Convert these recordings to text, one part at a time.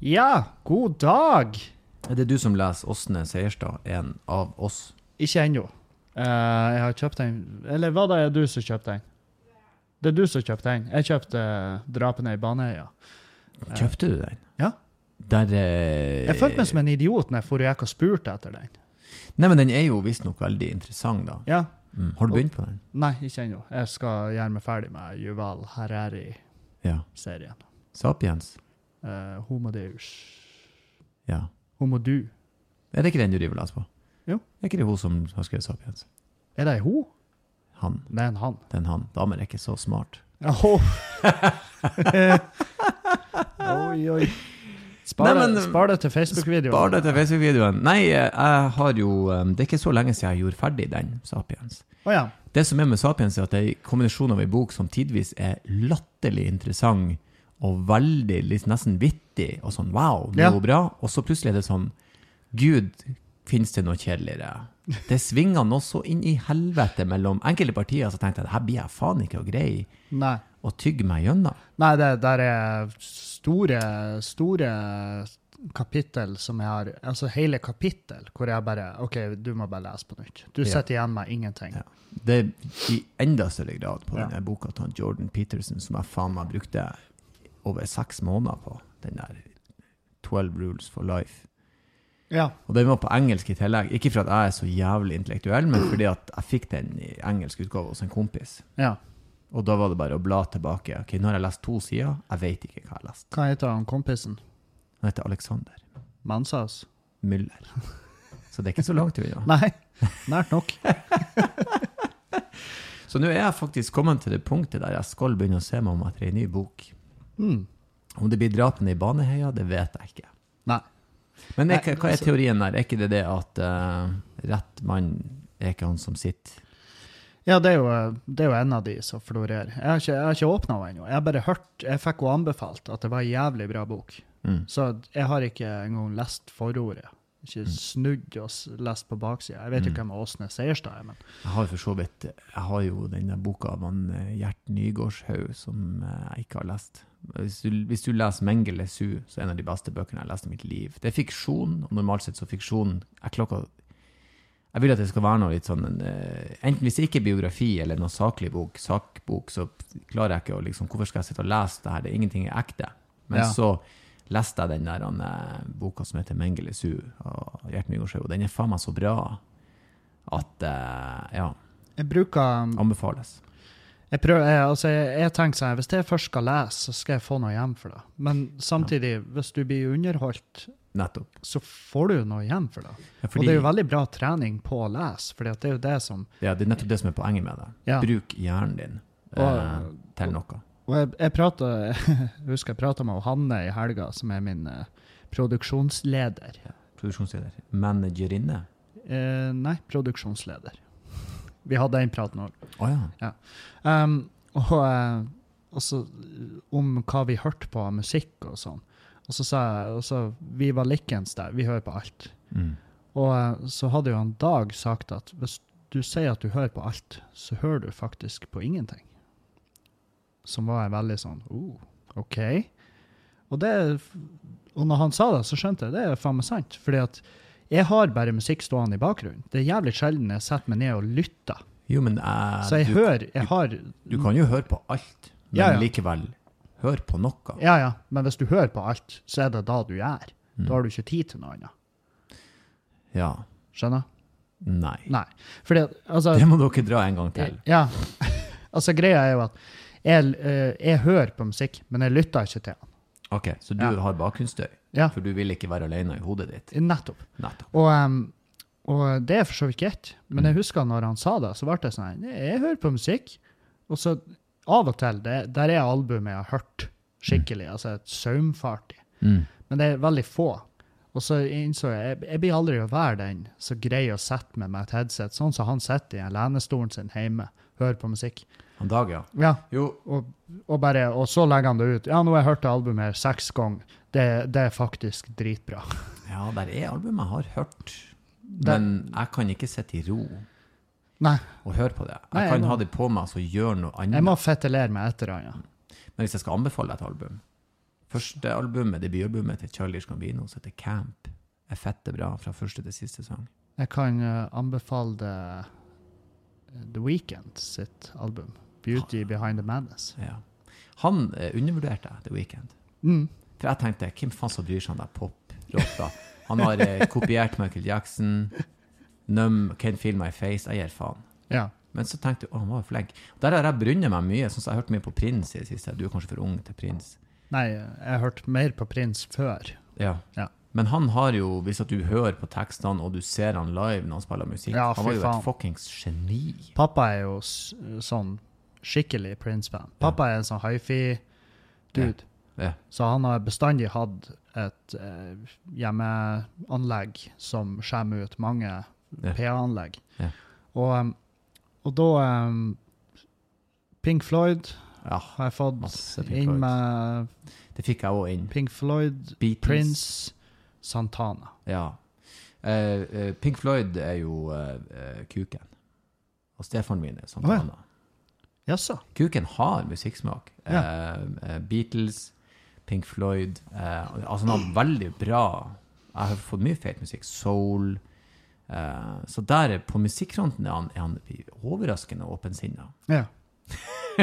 Ja, god dag! Er det du som leser Åsne Seierstad, en av oss? Ikke ennå. Uh, jeg har kjøpt den Eller var det du som kjøpte den? Det er du som kjøpte den. Jeg kjøpte uh, 'Drapene i Baneheia'. Kjøpte du den? Ja. Der eh, Jeg følte meg som en idiot når jeg for og gikk og spurte etter den. Nei, men den er jo visstnok veldig interessant, da. Ja. Mm. Har du begynt på den? Nei, ikke ennå. Jeg skal gjøre meg ferdig med Juval Herreri-serien. Ja. Sapiens? Uh, Homodeus. Ja. Homodu. Er det ikke den du driver og leser på? Jo. Er ikke det hun som har skrevet Sapiens? Er det ei ho? Han. Det er en han. Den han. Damer er ikke så smart. Oh. oi, oi. Spar, Nei, men- spar det til Facebook-videoen. Spar det til Facebook-videoen. Nei, jeg har jo um, Det er ikke så lenge siden jeg gjorde ferdig den, Sapiens. Oh, ja. Det som er med Sapiens, er at det er en kombinasjon av en bok som tidvis er latterlig interessant og veldig litt nesten vittig, og sånn wow, det var bra. Og så plutselig er det sånn Gud, fins det noe kjedeligere? Det svinger nå så inn i helvete mellom enkelte partier, så tenkte jeg det her blir jeg faen ikke å greie å tygge meg gjennom. Nei, det der er store, store kapittel som jeg har Altså hele kapittel hvor jeg bare OK, du må bare lese på nytt. Du Ja. sitter igjen med ingenting. Ja. Det er i enda større grad på Ja. denne boka til Jordan Peterson, som jeg faen meg brukte over seks måneder på. Den der 12 Rules for Life. Ja. Og den var på engelsk i tillegg. Ikke for at jeg er så jævlig intellektuell, men fordi at jeg fikk den i engelsk utgave hos en kompis. ja. Og da var det bare å bla tilbake. Ok, nå har jeg lest to sider. Jeg vet ikke hva jeg har lest. Hva heter han kompisen? Han heter Alexander Mansas? Müller. Så det er ikke så langt unna. Nei, nært nok. Så nå er jeg faktisk kommet til det punktet der jeg skal begynne å se meg om etter ei ny bok. Mm. Om det blir drapene i Baneheia, det vet jeg ikke. Nei. Men er, hva er altså- teorien der? Er ikke det det at uh, rett mann er ikke han som sitter Ja, det er, jo, det er jo en av de som florerer. Jeg har ikke, jeg har ikke åpna henne ennå. Jeg har bare hørt Jeg fikk henne anbefalt at det var en jævlig bra bok. mm. Så jeg har ikke engang lest forordet. Ikke snudd og lest på baksida. Jeg vet jo Mm. hvem Åsne Seierstad er, men Jeg har for så vidt Jeg har jo denne boka av han eh, Gjert Nygårdshaug som eh, jeg ikke har lest. Hvis du, hvis du leser 'Mengele Su', så er en av de beste bøkene jeg har lest i mitt liv. Det er fiksjon, og normalt sett så fiksjon Jeg klokka Jeg vil at det skal være noe litt sånn en, eh, Enten hvis det ikke er biografi eller noe saklig bok, sakbok, så klarer jeg ikke å liksom Hvorfor skal jeg sitte og lese det her? Det er ingenting er ekte. Men Ja. så leste jeg den der han, eh, boka som heter 'Mengele Su' av Gjert Nygaardsjø, og den er faen meg så bra at eh, Ja, jeg bruker anbefales. Jeg, prøver, jeg, altså, jeg, jeg tenker sånn, Hvis jeg først skal lese, så skal jeg få noe hjem for det. Men samtidig, hvis du blir underholdt, Nettopp. så får du noe hjem for det. Ja, Og det er jo veldig bra trening på å lese, for det er jo det som ja, det er nettopp det som er poenget med det. Ja. Bruk hjernen din eh, til noe. Og jeg, jeg, prater, jeg husker jeg prata med Hanne i helga, som er min eh, produksjonsleder. Produksjonsleder. Managerinne. Eh, nei, produksjonsleder. Vi hadde en prat nå. Å ja. Um, og, uh, også om hva vi hørte på av musikk og sånn. Og så sa jeg så, Vi var likens der. Vi hører på alt. Mm. Og uh, så hadde jo han Dag sagt at hvis du sier at du hører på alt, så hører du faktisk på ingenting. Som var en veldig sånn oh, OK. Og, det, og når han sa det, så skjønte jeg det er faen meg sant. Fordi at jeg har bare musikk stående i bakgrunnen. Det er jævlig sjelden jeg setter meg ned og lytter. Jo, men uh, Så jeg du, hører Jeg har du kan jo høre på alt, men Ja, ja. likevel hør på noe. Ja, ja. Men hvis du hører på alt, så er det da du gjør. Mm. Da har du ikke tid til noe annet. Ja. Skjønner? Nei. Nei. Fordi altså Det må dere dra en gang til. Ja. altså, greia er jo at jeg, eh, jeg hører på musikk, men jeg lytter ikke til den. Ok, så du Ja. har bakgrunnsstøy, Ja, for du vil ikke være alene i hodet ditt. nettopp. Nettopp. Og, um, og det er for så vidt greit, men Mm. jeg husker når han sa det, så ble det sånn Jeg hører på musikk, og så av og til det, Der er albumet jeg har hørt skikkelig, altså et saumfart i. Mm. Men det er veldig få. Og så innså jeg jeg, jeg blir aldri å være den som greier å sette meg med et headset, sånn som han sitter i lenestolen sin hjemme, hører på musikk. Han Dag, ja. Ja, Jo, og, og, bare, og så legger han det ut. Ja, nå har jeg hørt albumet her seks ganger. Det, det er faktisk dritbra. ja, der er album jeg har hørt, men jeg kan ikke sitte i ro Nei, og høre på det. Jeg Nei, jeg kan må- ha det på meg og så gjøre noe annet. jeg må fetelere meg etter det, ja. Men hvis jeg skal anbefale et album, Første albumet, debutalbumet til Charlie's Gambino, som heter Camp, er fette bra fra første til siste sang. Jeg kan eh, anbefale det, The Weeknd sitt album, 'Beauty Behind the Madness'. Ja. Han eh, undervurderte The Weeknd. Mm. For jeg tenkte, hvem faen som bryr seg om deg pop-rotta? Han har eh, kopiert Michael Jackson, Num, can Feel My Face, jeg gir faen. Ja. Men så tenkte jeg, å, han var flink. Der har jeg brunnet meg mye, sånn som jeg har hørt mye på Prins i det siste. Du er kanskje for ung til Prins. Nei, jeg har hørt mer på Prins før. Ja. Ja. Men han har jo, hvis at du hører på tekstene, og du ser han live når han spiller musikk, Ja, han var jo faen. et fuckings geni. Pappa er jo sånn skikkelig Prince-fan. Pappa er en sånn hifi-dude. Ja. Så han har bestandig hatt et eh, hjemmeanlegg som skjemmer ut mange Ja. PA-anlegg. Ja. Og, um, og da um, Pink Floyd Ja, har jeg fått inn Floyd. med det fikk jeg òg inn. Pink Floyd, Beatles. Prince, Santana. Ja. Uh, eh, Pink Floyd er jo uh, eh, kuken. Og stefaren min er Santana. Jaså? Kuken har musikksmak. Ja. Uh, eh, Beatles, Pink Floyd eh, Altså, han har veldig bra Jeg har fått mye fet musikk. Soul. Eh, så der er- på musikkfronten er han, er han overraskende åpensinna. Ja.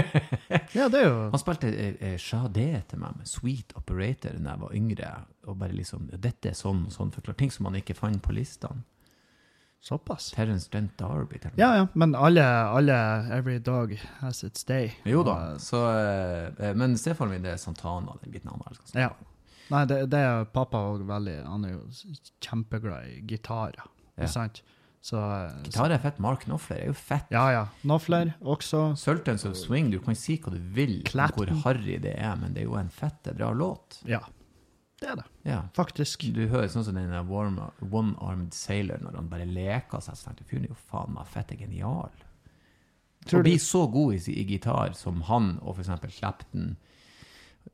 ja, det er jo Han spilte eh, eh, Sade til meg med Sweet Operator da jeg var yngre. Og bare liksom Dette er sånn og sånn. Forklart ting som han ikke fant på listene. Såpass. Terence Dent Darby. Terence. Ja, ja, men alle, alle Every dog has its day. Jo da. Og, Så, eh, eh, men stefaren min det er Santana, den biten han elsker. Ja. Nei, det, det er pappa òg veldig Han er jo kjempeglad i gitarer, Ja. sant? Så så- Gitar er fett. Mark Knopfler er jo fett. Ja, ja. Knopfler også. Sultans of Swing, du kan si hva du vil om hvor harry det er, men det er jo en fette bra låt. Ja. Det er det, Ja. faktisk. Du hører sånn som den One-Armed Sailor, når han bare leker seg, så tenkte jeg, fyren er jo faen meg fette genial. Tror Å bli så god i, i gitar som han og eksempel Clapton,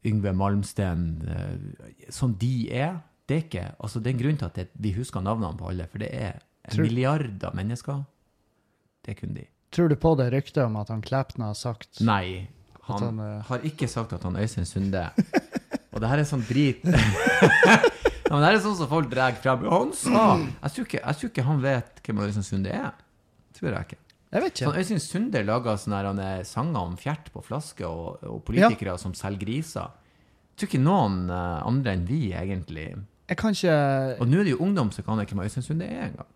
Yngve Malmsten, eh, som de er, det er ikke, altså det er en grunn til at det, vi husker navnene på alle, for det er Tror- milliarder mennesker. Det kunne de. Tror du på det ryktet om at han Clapton har sagt Nei, han, han, eh, har ikke sagt at han Øystein Sunde. Og det her er sånn drit ja, men Det her er sånn som folk drar frem. Han sa jeg tror, ikke, jeg tror ikke han vet hvem Øystein Sunde er. Tror jeg ikke. Jeg vet Sånn, ikke. Øystein Sunde lager sånne her, han er sanger om fjert på flaske og, og politikere som selger griser. Jeg tror ikke noen eh, andre enn vi, egentlig. Jeg kan ikke Og nå er det jo ungdom som kan ikke hvem Øystein Sunde er engang.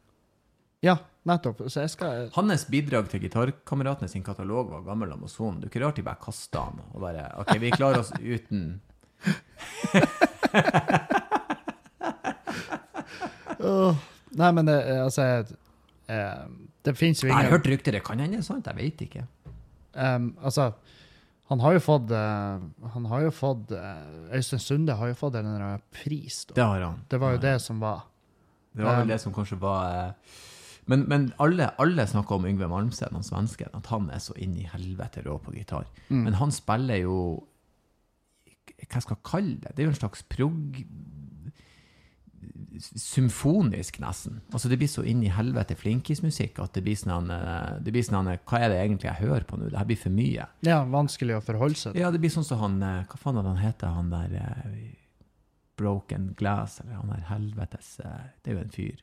Ja, nettopp. Så jeg skal Hans bidrag til Gitarkameratene sin katalog var gammel Amazon. Det er ikke rart de bare kasta han og bare OK, vi klarer oss uten Åh. Nei, men det, altså eh, Det fins jo Jeg har hørt rykter, det kan hende sant, jeg vet ikke. Um, altså, han har jo fått uh, Han har jo fått uh, Øystein Sunde har jo fått en eller annen pris. Da. Det har han. Det var jo det som var. Det var vel Um, det som kanskje var uh, Men, men alle, alle snakker om Yngve Malmsten, han svensken, at han er så inn i helvete rå på gitar. Mm. Men han spiller jo Hva skal jeg kalle det? Det er jo en slags prog... Symfonisk, nesten. Altså Det blir så inn i helvete flinkismusikk at det blir sånn eh, det blir sånn eh, Hva er det egentlig jeg hører på nå? Det her blir for mye. Ja, vanskelig å forholde seg til. Ja, det blir sånn som han eh, Hva faen er det han heter, han der Broken Glass, eller han der helvetes Det er jo en fyr.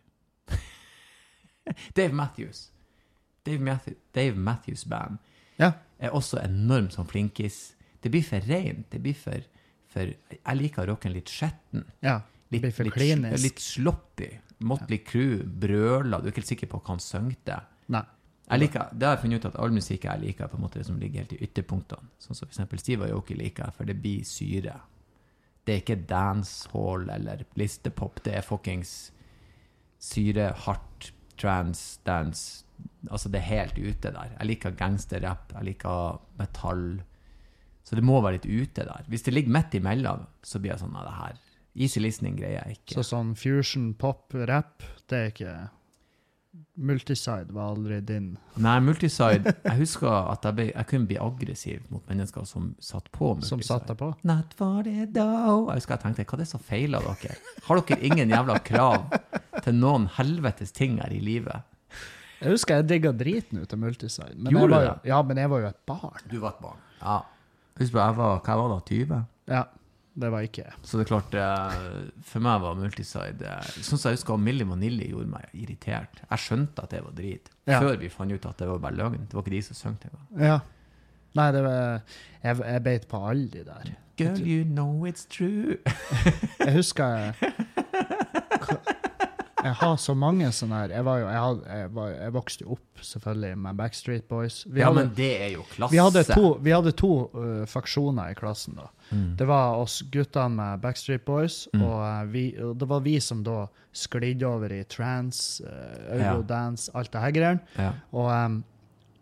Dave Matthews. Dave, Matthew, Dave Matthews Band Ja. er også enormt som flinkis. Det blir for rent. Det blir for, for Jeg liker rocken litt skjetten. ja. Litt, litt, litt sloppy. Motley Crew brøler. Du er ikke helt sikker på hva han. Nei. Jeg liker, det har jeg funnet ut at all musikk jeg liker, på en måte som ligger helt i ytterpunktene. Sånn som eksempel Steve Ayoki liker jeg, for det blir syre. Det er ikke dancehall eller listepop. Det er fuckings syre, hardt, trans, dance. Altså, det er helt ute der. Jeg liker gangsterrapp, jeg liker metall. Så det må være litt ute der. Hvis det ligger midt imellom, så blir jeg sånn av det her Easy listening greier jeg ikke. Så sånn fusion, pop, rap, det er ikke Multiside var aldri din. Nei, multiside Jeg husker at jeg, ble, jeg kunne bli aggressiv mot mennesker som satt på multiside. Som satt deg på. Not for det da Jeg husker jeg tenkte, hva er det som feiler dere? Har dere ingen jævla krav til noen helvetes ting her i livet? Jeg husker jeg digga driten ut av Multiside. Men Gjorde jeg var jo, ja, men jeg var jo et barn. Du var et barn. Ja. Husk på, jeg var, hva var da, 20? Ja. Det var ikke Så det er klart, eh, for meg var multiside eh, Sånn som jeg husker Milli Vanilli gjorde meg irritert. Jeg skjønte at det var drit, Ja. før vi fant ut at det var bare løgn. Det var ikke de som sang engang. Ja. Nei, det var Jeg, jeg beit på alle de der. Girl, you know it's true. Jeg husker jeg, har så mange sånne her Jeg, var jo, jeg, had, jeg, var, jeg vokste jo opp selvfølgelig med Backstreet Boys. Vi ja, hadde, men det er jo klasse. vi hadde to, vi hadde to uh, faksjoner i klassen da. Mm. Det var oss guttene med Backstreet Boys, Mm. og, uh, vi, og det var vi som da sklidde over i trans, uh, eurodance, alt det her greiene. Ja. Og, um,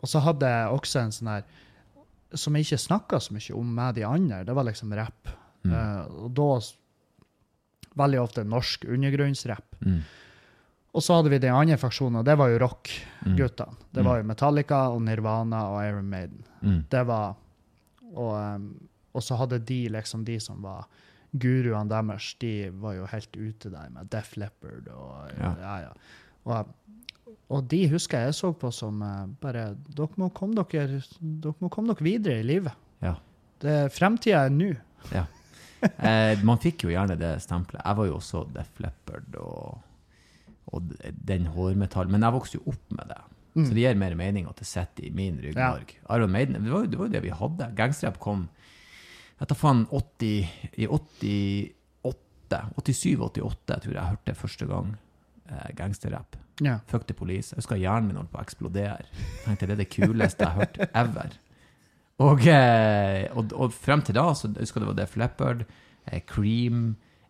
og så hadde jeg også en sånn her som jeg ikke snakka så mye om med de andre. Det var liksom rapp. Mm. Uh, og da veldig ofte norsk undergrunnsrapp. Mm. Og så hadde vi den andre fraksjonen, og det var jo Mm. rock-guttene. Det var jo Metallica og Nirvana og Iron Maiden. Mm. Det var Og, um, og så hadde de liksom de som var guruene deres, de var jo helt ute der med Def Leppard og Ja. ja, ja. Og, og de husker jeg så på som eh, bare Dere må komme dere, dere, må komme dere videre i livet. Ja. Det, fremtida er nå. Eh, man fikk jo gjerne det stempelet. Jeg var jo også Def Leppard og, og den hårmetallen. men jeg vokste jo opp med det. Mm. Så det gir mer mening at det sitter i min ryggmarg. Iron Maiden, det var, jo, det var jo det vi hadde. Gangsterrap kom jeg tar faen 80, i 88, 87-88 tror jeg jeg hørte første gang eh, gangsterrap. Ja. Fuck the police. Jeg husker hjernen min holdt på å eksplodere. Jeg tenkte det er det kuleste jeg har hørt ever. Og, eh, og, og frem til da, så jeg husker det var Def Leppard, eh, Cream,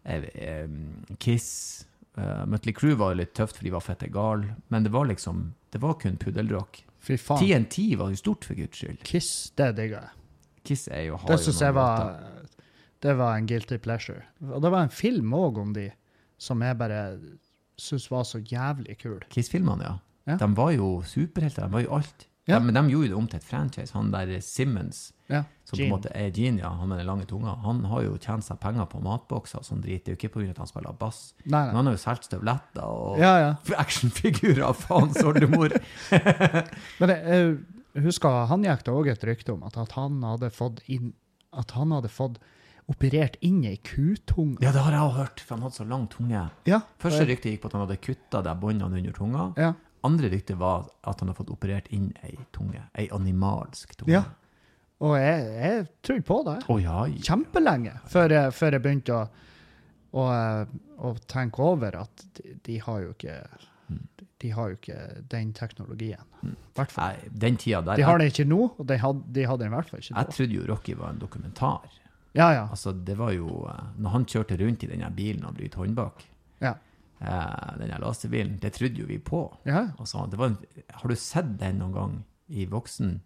eh, eh, Kiss eh, Mötley Crüe var jo litt tøft, for de var fette gale. men det var liksom Det var kun puddelrock. Fy faen. TNT var jo stort, for guds skyld. Kiss, det digger jeg. Kiss er jo, har Det syns jeg var. Det var en guilty pleasure. Og det var en film òg om de som jeg bare syns var så jævlig kul. Kiss-filmene, ja. Ja. De var jo superhelter. De var jo alt. Ja. De, men de gjorde det om til et franchise. Han der Simmons, Ja. som på en måte er Gene, ja, han med den lange tunga, han har jo tjent seg penger på matbokser og sånn drit. Det er jo ikke pga. at han spiller bass. Nei, Men han har jo solgt støvletter og Ja, ja. actionfigurer. Faen, oldemor. Men jeg, jeg husker han gikk det òg et rykte om at, at han hadde fått inn At han hadde fått operert inn ei kutunge. Ja, det har jeg også hørt, for han hadde så lang tunge. Ja. Første rykte gikk på at han hadde kutta de båndene under tunga. Ja. Andre rykte var at han hadde fått operert inn ei tunge. Ei animalsk tunge. ja. Og jeg, jeg trodde på det oh, ja, ja. kjempelenge, før jeg, før jeg begynte å, å, å tenke over at de, de har jo ikke De har jo ikke den teknologien. Fall. Nei, den tida der De har det ikke nå, og de hadde, de hadde den i hvert fall ikke Jeg trodde jo Rocky var en dokumentar. Ja, ja. Altså, det var jo eh, Når han kjørte rundt i den bilen og brøt håndbak, ja. eh, den her det trodde jo vi på. ja. Altså, det var en, har du sett den noen gang i voksen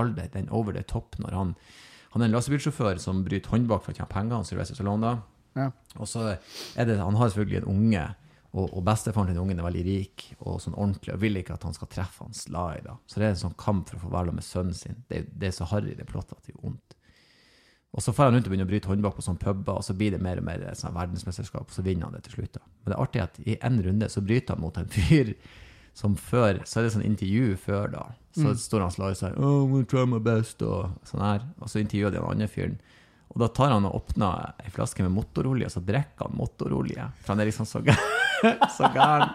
alder, den over the top, når han Han er en lastebilsjåfør som bryter håndbak for å tjene penger, han Sylvester Stallone da. Ja. Og så er det Han har selvfølgelig en unge, og, og bestefaren til den ungen er veldig rik og sånn ordentlig, og vil ikke at han skal treffe han Sly. da. Så det er en sånn kamp for å få være med sønnen sin. Det, det er så harry, det plottet, at det gjør vondt. Og så får han rundt og begynner å bryte håndbak på sånne puber, og så blir det mer og mer sånn verdensmesterskap, og så vinner han det til slutt. da. Men det er artig at i en runde så bryter han mot en fyr som før Så er det sånn intervju før, da. Så Mm. står han slår seg oh, I'm gonna try my best, og sånn her. Og så intervjuer de den andre fyren. Og da tar han og åpner ei flaske med motorolje, og så drikker han motorolje. For han er liksom så gæren.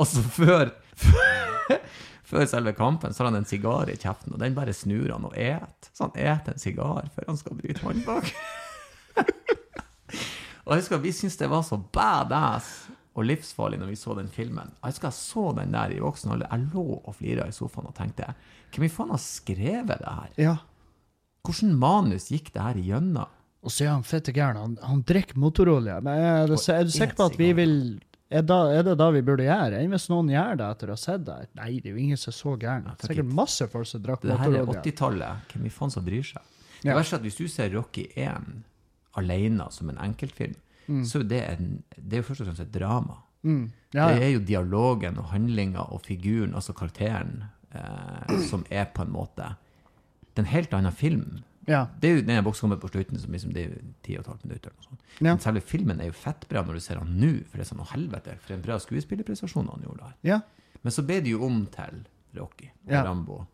Og så før, før selve kampen så har han en sigar i kjeften, og den bare snur han og et. Så han et en sigar før han skal bryte håndbak. og jeg husker vi syntes det var så badass og livsfarlig når vi så den filmen. Jeg husker jeg så den der i voksen alder. Jeg lå og flira i sofaen og tenkte Hvem i faen har skrevet det her? ja. Hvordan manus gikk det her igjennom? Og så er han fette gæren. Han, han drikker motorolje. Men er du, er du sikker på at vi vil er, da, er det da vi burde gjøre? Enn hvis noen gjør det etter å ha sett det? Nei, det er jo ingen som er så gæren. Ja, Sikkert masse folk som drakk Det her er motorolje. 80-tallet. Hvem i faen som bryr seg? Det Ja. verste er at hvis du ser Rocky 1 alene som en enkeltfilm, så er det, er det er jo først og fremst et drama. Mm. Ja, Det er jo dialogen og handlinga og figuren, altså karakteren, eh, som er på en måte Det er en helt annen film. ja. Det er jo den kommer på slutten som liksom, det er jo 10 og et halvt minutter. eller sånt. Ja. Men selve filmen er jo fettbra når du ser han nå, for det er sånn, å helvete, for en bra skuespillerprestasjon han gjorde der. ja. Men så ble det jo om til Rocky og Ja. Rambo,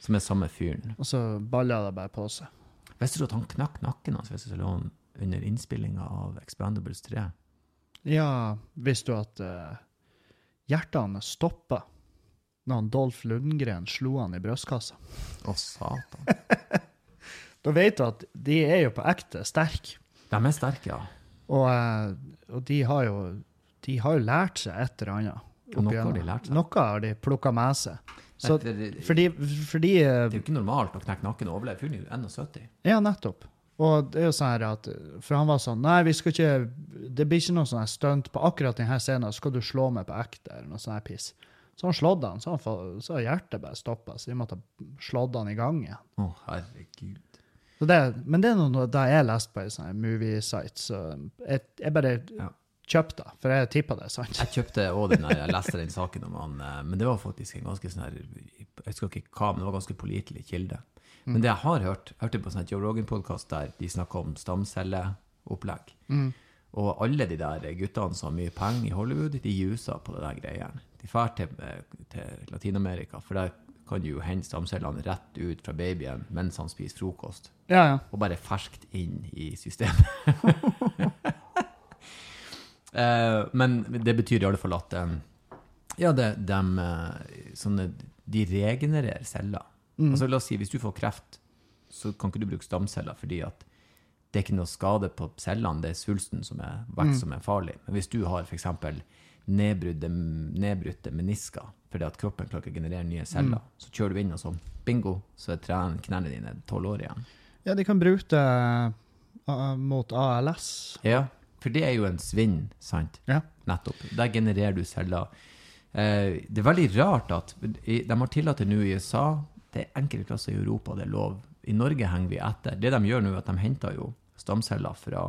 som er samme fyren. Og så balla det bare på seg. Visste du at han knakk nakken hans Sylvester Stallone under innspillinga av Expandables 3. Ja, visste du at uh, hjertene stoppa når han Dolph Lundgren slo han i brystkassa? Å, satan. Da vet du at de er jo på ekte sterke. De er sterke, ja. Og, uh, og de, har jo, de har jo lært seg et eller annet. Og noe har de lært seg. Noe har de plukka med seg. Så, Etter- det fordi, fordi det er jo ikke normalt å knekke nakken og overleve. Fyren er jo 71. Ja, nettopp. Og det er jo sånn her at For han var sånn Nei, vi skal ikke Det blir ikke noe sånn stunt på akkurat denne scenen. Skal du slå meg på ekte, eller noe sånn her piss. Så han slått han, så, han, så hjertet bare stoppa, så de måtte ha slått han i gang igjen. Å, herregud. Så det, men det er noe da jeg leste på en sånn her movie site, så jeg, jeg bare Ja. kjøpte det, for jeg tippa det, sant? Jeg kjøpte også den der, jeg leste den saken om han, eh, men det var faktisk en ganske sånn her, jeg husker ikke hva, men det var ganske pålitelig kilde. Men det jeg har hørt, jeg hørte på en Joe Rogan-podcast der de snakka om stamcelleopplegg. Mm. Og alle de der guttene som har mye penger i Hollywood, de juser på det der greiene. De drar til, til Latin-Amerika, for der kan du jo hente stamcellene rett ut fra babyen mens han spiser frokost. Ja, ja. Og bare ferskt inn i systemet. Eh, men det betyr i alle fall at eh, ja, det, dem, eh, sånne, de regenererer celler. Mm. Altså, la oss si, hvis du får kreft, så kan ikke du bruke stamceller, fordi at det er ikke noe skade på cellene, det er svulsten som er vekst som er farlig. Men hvis du har f.eks. Nedbrudde, nedbrutte menisker fordi at kroppen klarer ikke å generere nye celler, så kjører du inn og sånn, bingo, så er knærne dine tolv år igjen. ja, de kan bruke det uh, mot ALS. Ja, for det er jo en svinn, sant? Ja. Nettopp. Der genererer du celler. Uh, det er veldig rart at de har tillatt det nå i USA. Det er enkelte plasser i Europa det er lov. I Norge henger vi etter. Det de gjør nå, er at de henter jo stamceller fra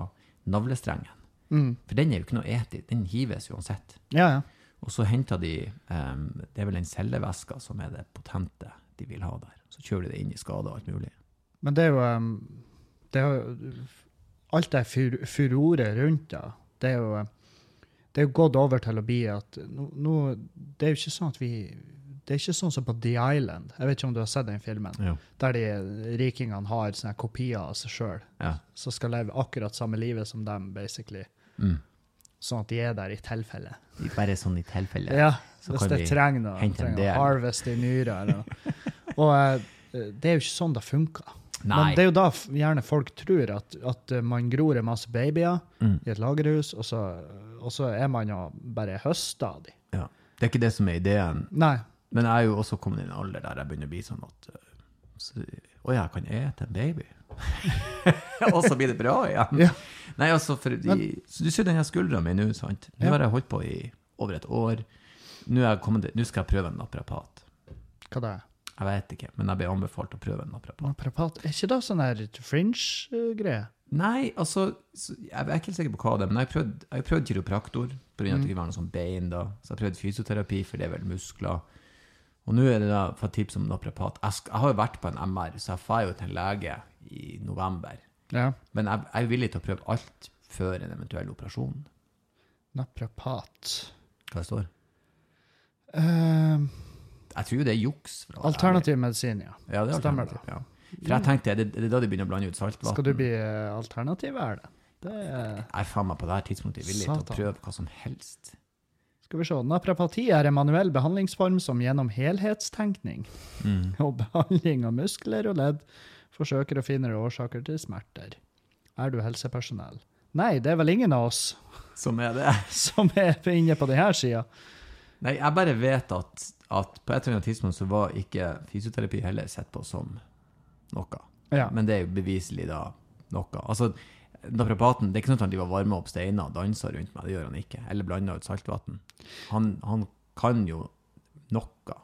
navlestrengen. Mm. For den er jo ikke noe etisk. Den hives uansett. Ja, ja. Og så henter de um, Det er vel den cellevæska som er det potente de vil ha der. Så kjører de det inn i skade og alt mulig. Men det er jo um, det er jo, Alt det fur, furoret rundt det, det er jo det er jo gått over til å bli at nå, nå, Det er jo ikke sånn at vi Det er ikke sånn som på The Island. Jeg vet ikke om du har sett den filmen? Ja. Der de rikingene har sånne kopier av seg sjøl, ja. som skal leve akkurat samme livet som dem, basically. Mm. Sånn at de er der i tilfelle. Bare sånn i tilfelle. Ja, Så hvis kan det trenger noe. trenger harvest i nyra eller noe. Og eh, det er jo ikke sånn det funker. Nei. Men det er jo da gjerne folk tror at, at eh, man gror en masse babyer Mm. i et lagerhus, og så, og så er man jo bare høsta av dem. Ja. Det er ikke det som er ideen. Nei. Men jeg er jo også kommet i en alder der jeg begynner å bli sånn at øh, så, Å ja, jeg kan ete en baby. og så blir det bra igjen. Ja. Nei, altså, fordi, Men, så du ser denne her skuldra mi nå, sant. Nå Ja. har jeg holdt på i over et år. Nå, kommet, nå skal jeg prøve en naprapat. Hva det er Jeg vet ikke, men jeg ble anbefalt å prøve en naprapat. Naprapat? Er ikke det sånn der fringe-greie? Nei, altså Jeg er ikke helt sikker på hva det er, men jeg har prøvd, jeg har prøvd kiropraktor pga. at det ikke var noe sånn bein. da, Så jeg har prøvd fysioterapi, for det er vel muskler. Og nå er det da for tips om naprapat. Jeg, jeg har jo vært på en MR, så jeg drar jo til en lege i november. Ja. Men jeg, jeg er villig til å prøve alt før en eventuell operasjon. Naprapat. Hva det står? Eh, Jeg tror jo det er juks. alternativ medisin, ja. Ja, det er Stemmer det. Ja. For jeg tenkte, det, det er da de begynner å blande ut saltvann. Skal du bli eh, alternativ, er det? Det er Jeg er faen meg på det her tidspunktet villig til å prøve hva som helst. Skal vi se. Naprapati er en manuell behandlingsform som gjennom helhetstenkning Mm. og behandling av muskler og ledd forsøker å finne årsaker til smerter. Er du helsepersonell? Nei, det er vel ingen av oss Som er det. som er inne på denne sida. Nei, jeg bare vet at, at på et eller annet tidspunkt så var ikke fysioterapi heller sett på som noe. Ja. Men det er jo beviselig da noe. Altså, naprapaten, det er ikke sånn at han var og varmer opp steiner og danser rundt meg, det gjør han ikke. Eller blander ut saltvann. Han, han kan jo noe.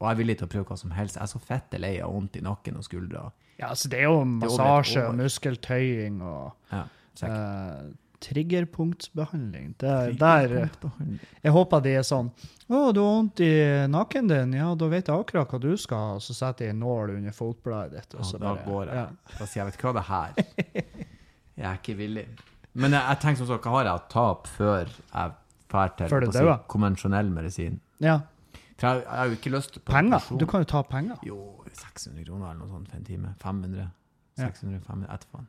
Og jeg er villig til å prøve hva som helst. Jeg er så fette lei av vondt i nakken og skuldra. ja, altså det er jo er massasje og muskeltøying og Ja, eh, triggerpunktsbehandling. Det, der, Triggerpunktbehandling. jeg håper de er sånn Å, du har vondt i nakken din? Ja, da vet jeg akkurat hva du skal ha. Og så setter jeg en nål under fotbladet ditt. Og Ja, så da bare, går jeg. Ja. Da sier jeg, vet du hva, det her Jeg er ikke villig. Men jeg, jeg tenker som så, hva har jeg å tape før jeg drar til Før du på å si, konvensjonell medisin? ja. For jeg, jeg har jo ikke lyst på Penger. Du kan jo ta penger. Jo, 600 kroner eller noe sånt for en time. 500. Ja. 600, 500, etterpå.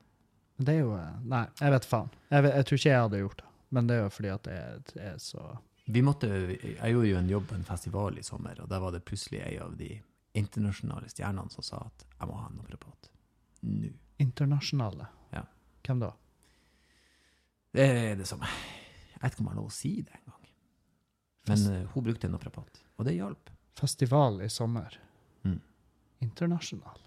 Men det er jo Nei, jeg vet faen. Jeg, vet, jeg tror ikke jeg hadde gjort det. Men det er jo fordi at det er, det er så Vi måtte, jeg gjorde jo en jobb på en festival i sommer, og der var det plutselig ei av de internasjonale stjernene som sa at jeg må ha en naprapat. Nå. internasjonale. Ja. Hvem da? Det er det samme. Jeg vet ikke om jeg har lov å si det engang. Men eh, hun brukte en naprapat, og det hjalp. Festival i sommer. Mm. Internasjonal.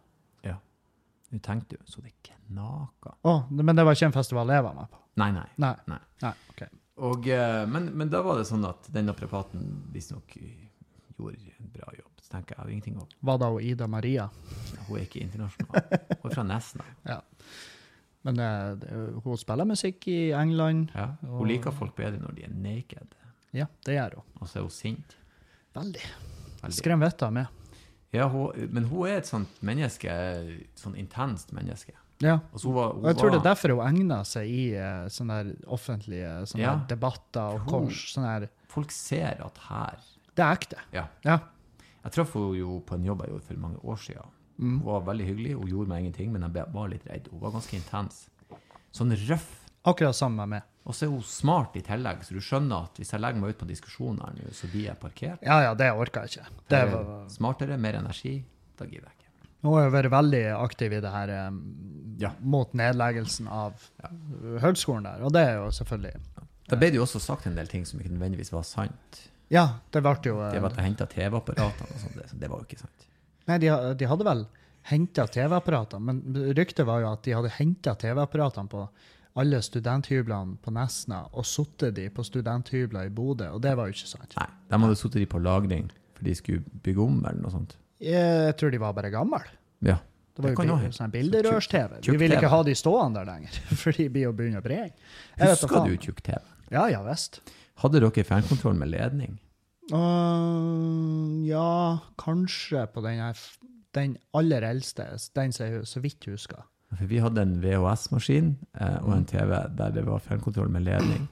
Nå tenkte du så det knaka. Å, men det var ikke en festival jeg var med på? Nei, nei. Nei. Nei. Nei, okay. Og, eh, men, men da var det sånn at den naprapaten visstnok gjorde en bra jobb. Så tenker jeg, jeg har ingenting å Var da hun Ida Maria? Hun er ikke internasjonal. Hun er fra Nesna. Men det, hun spiller musikk i England. Ja. Og- Hun liker folk bedre når de er naked. Ja, det gjør hun. Og så er hun sint. Veldig. Veldig. Skrem vettet av meg. Ja, hun, men hun er et sånt menneske, sånn intenst menneske. Ja. Hun var, hun Og jeg tror det er derfor hun egner seg i eh, sånne offentlige sånne Ja. debatter og Hun- kors. Sånne. Folk ser at her Det er ekte. Ja. Ja. Jeg traff henne jo på en jobb jeg gjorde for mange år siden. Mm. Hun var veldig hyggelig, hun gjorde meg ingenting, men jeg var litt redd. Hun var ganske intens. Sånn røff. Akkurat sammen med meg. Og så er hun smart i tillegg, så du skjønner at hvis jeg legger meg ut på diskusjon her nå, så blir jeg parkert. Ja, ja, det orker jeg ikke. Det var, Smartere, mer energi. Da gidder jeg ikke. hun har jo vært veldig aktiv i det her um, Ja. mot nedleggelsen av høgskolen der, og det er jo selvfølgelig Da ble det jo også sagt en del ting som ikke nødvendigvis var sant. Ja, det ble jo eh, Det var at jeg henta TV-apparatene og sånt, det, så det var jo ikke sant. Nei, de, de hadde vel henta TV-apparater, men ryktet var jo at de hadde henta TV-apparatene på alle studenthyblene på Nesna og satt de på studenthybler i Bodø, og det var jo ikke sant. Nei, de hadde satt de på lagring, for de skulle bygge om eller noe sånt. Jeg tror de var bare gamle. Ja. Det var Det jo bil- sånn bilderørs-TV. Vi ville vil ikke ha de stående der lenger, for de blir jo begynner å da Husker du tjukk-TV? Ja, ja visst. Hadde dere fjernkontroll med ledning? Uh, ja, kanskje på den, her, den aller eldste, den som jeg så vidt husker. For vi hadde en VHS-maskin eh, og en TV der det var fjernkontroll med ledning.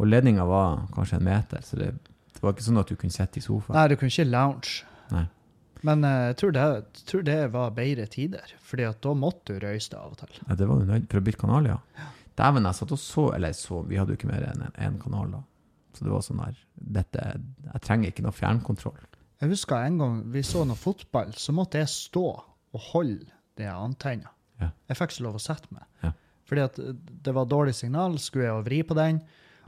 Og ledninga var kanskje en meter, så det, det var ikke sånn at du kunne sitte i sofaen. Nei, du kunne ikke lounge. Nei. Men eh, jeg tror det, tror det var bedre tider, fordi at da måtte du røyse deg av og til. Ja, det var du nødt for å bytte kanal, ja. Dæven, jeg satt og så Eller så, vi hadde jo ikke mer enn én kanal da. Så det var sånn her dette, Jeg trenger ikke noe fjernkontroll. Jeg husker en gang vi så noe fotball, så måtte jeg stå og holde de antenna. Ja. Jeg fikk ikke lov å sette meg. Ja. Fordi at det var dårlig signal, skulle jeg vri på den,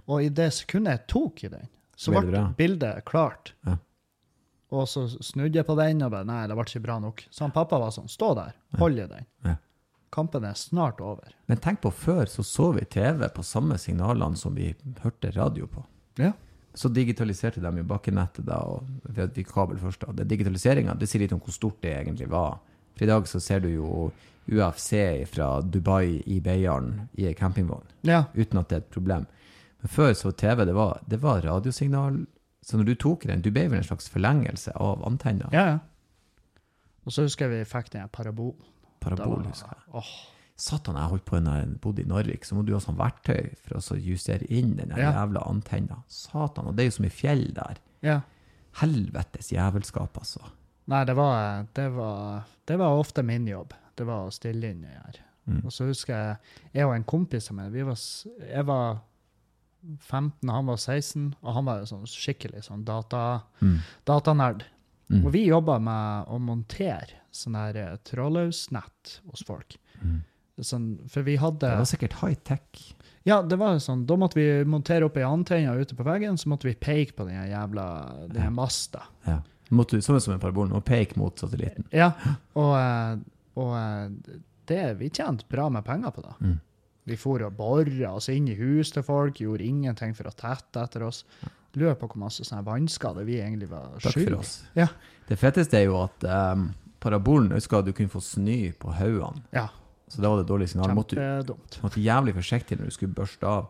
og i det sekundet jeg tok i den, så Ble bra? bildet klart. Ja. Og så snudde jeg på den, og bare, nei, det ble ikke bra nok. Så han pappa var sånn, stå der, hold i den. Ja. Kampen er snart over. Men tenk på før, så så vi TV på samme signalene som vi hørte radio på. Ja. Så digitaliserte de jo bakkenettet da, og vi hadde kabel først. da. Det Digitaliseringa det sier litt om hvor stort det egentlig var. For i dag så ser du jo UFC fra Dubai i Beiarn i ei campingvogn, Ja, uten at det er et problem. Men før så TV, det var, det var radiosignal. Så når du tok den, du ble vel en slags forlengelse av antenna. ja, ja. Og så husker jeg vi fikk den her parabol. Parabol, var- husker jeg. Åh, Satan, jeg holdt på når jeg bodde i Narvik, så må du ha sånn verktøy for å justere inn den Ja. jævla antenna. Satan, og det er jo som i fjell der. ja. Helvetes jævelskap, altså. Nei, det var, det, var, det var ofte min jobb. Det var å stille inn det her. Mm. Og så husker jeg jeg og en kompis av meg, vi var, jeg var 15, han var 16, og han var jo sånn skikkelig sånn data, Mm. datanerd. Mm. Og vi jobba med å montere sånn her eh, trådløsnett hos folk. Mm. Sånn, for vi hadde Det var sikkert high-tech. Ja, det var sånn. Da måtte vi montere opp ei antenne ute på veggen, så måtte vi peke på den jævla den masta. Ja. Måtte, du, som en parabol, og peke mot satellitten. Ja, og, eh, og eh, det, vi tjente bra med penger på det. Mm. Vi for og bora oss inn i hus til folk, gjorde ingenting for å tette etter oss. Lurer på hvor masse sånne vannskader vi egentlig var Takk skyld for oss. Ja. Det feteste er jo at um, parabolen husker at du kunne få snø på haugene. Ja, Så da var det dårlig signal. Måtte, kjempedumt. måtte jævlig forsiktig når du skulle børste av.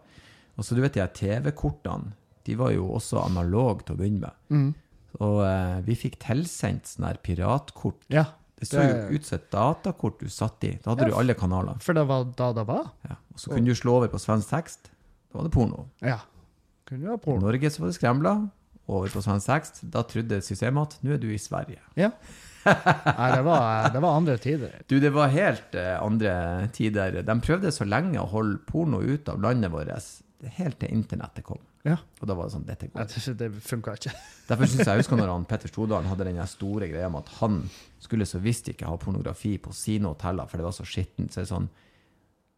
Og så du vet de TV-kortene, de var jo også analog til å begynne med. Mm. Og eh, vi fikk tilsendt sånne her piratkort. Ja, Det så jo ut som et datakort du satt i. Da hadde Ja. du alle kanaler. for det var da det var. Ja. Og så kunne du slå over på svensk tekst. Da var det porno. Ja. Kunne ha I. Norge så var det skremla. Over på svensk tekst. Da trodde systemet at nå er du i Sverige. Ja. Nei, det var, det var andre tider. Du, det var helt eh, andre tider. De prøvde så lenge å holde porno ut av landet vårt, helt til internettet kom. Ja. Og da var det sånn, dette går. Det, det funka ikke. Derfor synes jeg jeg husker når han Petter Stordalen hadde den store greia med at han skulle så visst ikke ha pornografi på sine hoteller, for det var så skittent. Så det er sånn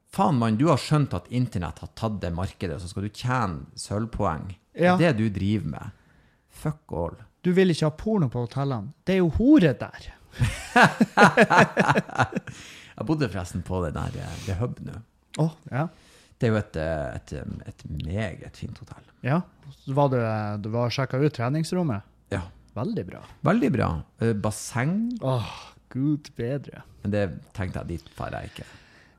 Faen, mann, du har skjønt at internett har tatt det markedet, så skal du tjene sølvpoeng. Ja. Det er det du driver med. Fuck all. Du vil ikke ha porno på hotellene. Det er jo hore der. Jeg bodde forresten på det der eh, The Hub nå. Oh, ja. Det er jo et, eh, et, et meget fint hotell. ja. Var du, du var sjekka ut treningsrommet? Ja. Veldig bra. Veldig bra. Eh, Basseng, Åh, gud bedre. men det tenkte jeg dit drar jeg ikke.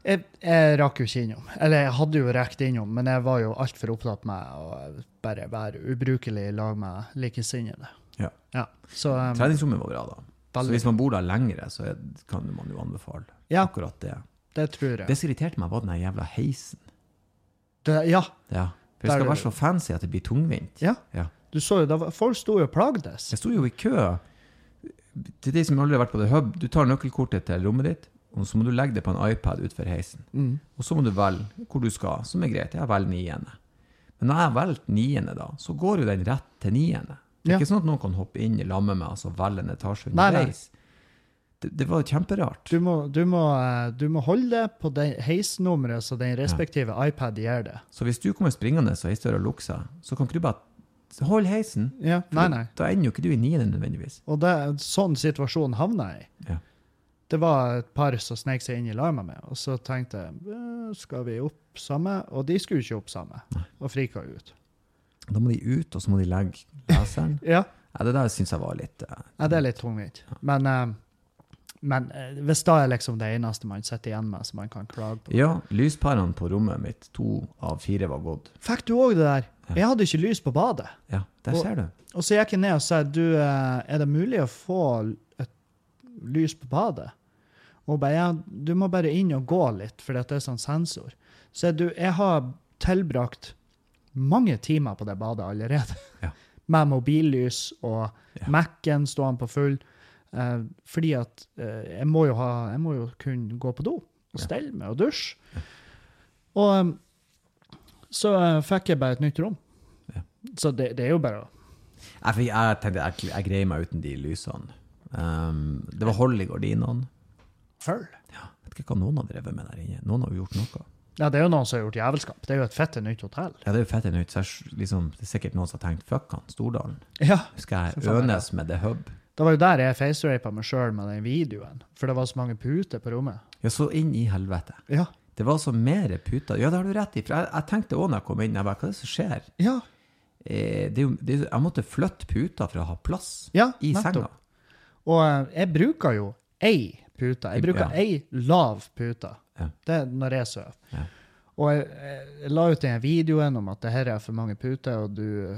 Jeg, jeg rakk jo ikke innom. Eller jeg hadde jo rekt innom, men jeg var jo altfor opptatt med å bare være ubrukelig i lag med likesinnede. Ja. Ja, så um, Treningsrommet var bra, da. Så hvis man bor der lengre, så kan man jo anbefale Ja. akkurat det. det tror jeg. Det som irriterte meg, var den jævla heisen. Det, ja, Ja. For det skal være så fancy at det blir tungvint. ja. Ja. Du så jo, var- folk sto jo og plagdes. Jeg sto jo i kø til de som aldri har vært på The Hub. Du tar nøkkelkortet til rommet ditt, og så må du legge det på en iPad utfor heisen. Mm. Og så må du velge hvor du skal, som er greit. Jeg velger niende. Men når jeg velger niende, da, så går jo den rett til niende. Det er Ja. ikke sånn at noen kan hoppe inn i lammet med og velge en etasje underveis. Det, det var kjemperart. Du må, du, må, eh, du må holde det på det heisnummeret så den respektive iPad gir det. Så hvis du kommer springende og heisdøra lukker seg, så kan ikke du bare holde heisen. Ja, nei, nei. Da ender jo ikke du i niende nødvendigvis. Og det sånn situasjon havna jeg i. Ja. Det var et par som snek seg inn i lag med og så tenkte jeg «Eh, skal vi opp samme? Og de skulle ikke opp samme, og frika ut. Da må de ut, og så må de legge leseren. Ja, Ja, det der syns jeg var litt uh, ja det er litt tungvint. Men, uh, men uh, hvis da er liksom det eneste man sitter igjen med som man kan klage på Ja, lyspærene på rommet mitt, to av fire var gått. Fikk du òg det der? Ja. Jeg hadde ikke lys på badet. Ja, der Og- ser du. Og så gikk jeg ned og sa du, er det mulig å få et lys på badet? Og bare, ja, du må bare inn og gå litt, for det er sånn sensor. Så jeg, du, jeg har tilbrakt mange timer på det badet allerede. Ja. Med mobillys og Ja. Mac-en stående på full. Eh, fordi at eh, jeg, må ha, jeg må jo kunne gå på do og stelle meg og dusje. Og eh, så eh, fikk jeg bare et nytt rom. Så det, det er jo bare å Jeg, jeg tenkte jeg, jeg greier meg uten de lysene. Um, det var hold i gardinene. følge. Ja, vet ikke hva noen har drevet med der inne. Noen har jo gjort noe. Ja, det er jo noen som har gjort jævelskap. Det er jo et fette nytt hotell. Ja, det er jo fett nytt. Så jeg, liksom, det er sikkert noen som har tenkt fuck han, Stordalen. Ja. Skal jeg ønes med The Hub? Det var jo der jeg facerapa meg sjøl med den videoen. For det var så mange puter på rommet. Ja, så inn i helvete. Ja. Det var så mer puter. Ja, det har du rett i. For jeg, jeg tenkte òg når jeg kom inn, jeg bare, hva er det som skjer? Ja. Eh, det er jo, det er, jo- jeg måtte flytte puter for å ha plass ja i nettopp. senga. Og eh, jeg bruker jo ei pute. Jeg bruker Ja. ei lav pute. Ja. Det er når jeg sover. Ja. Og jeg, jeg la ut den videoen om at det her er for mange puter, og du,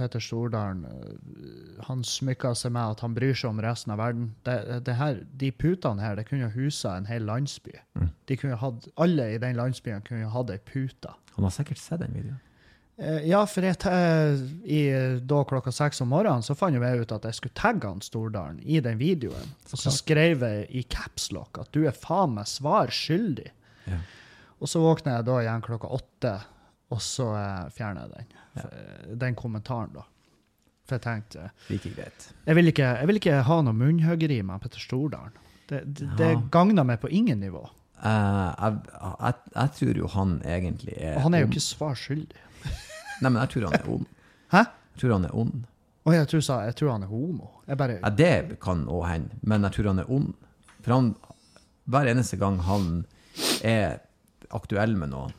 Petter Stordalen, eh, han smykker seg med at han bryr seg om resten av verden. Det, det her, de putene her, det kunne husa en hel landsby. Mm. De kunne hatt, alle i den landsbyen kunne hatt ei pute. Han har sikkert sett den videoen. Eh, Ja, for jeg, i, da klokka seks om morgenen så fant jeg ut at jeg skulle tagge han Stordalen i den videoen. Og så skrev jeg i capslock at du er faen meg svar skyldig. Ja. Og så våkner jeg da igjen klokka åtte, og så eh, fjerner jeg den. Ja. Eh, Den kommentaren, da. For jeg tenkte Like greit. Jeg vil ikke, jeg vil ikke ha noe munnhuggeri med Petter Stordalen. Det, det, det Ja. gagner meg på ingen nivå. Uh, jeg, jeg, jeg tror jo han egentlig er Og han er jo ikke svar skyldig. Nei, men jeg tror han er ond. Hæ? Jeg tror han er ond. Å, jeg tror, jeg tror han er homo. Jeg bare Ja, det kan òg hende, men jeg tror han er ond. For han, hver eneste gang han er aktuell med noe,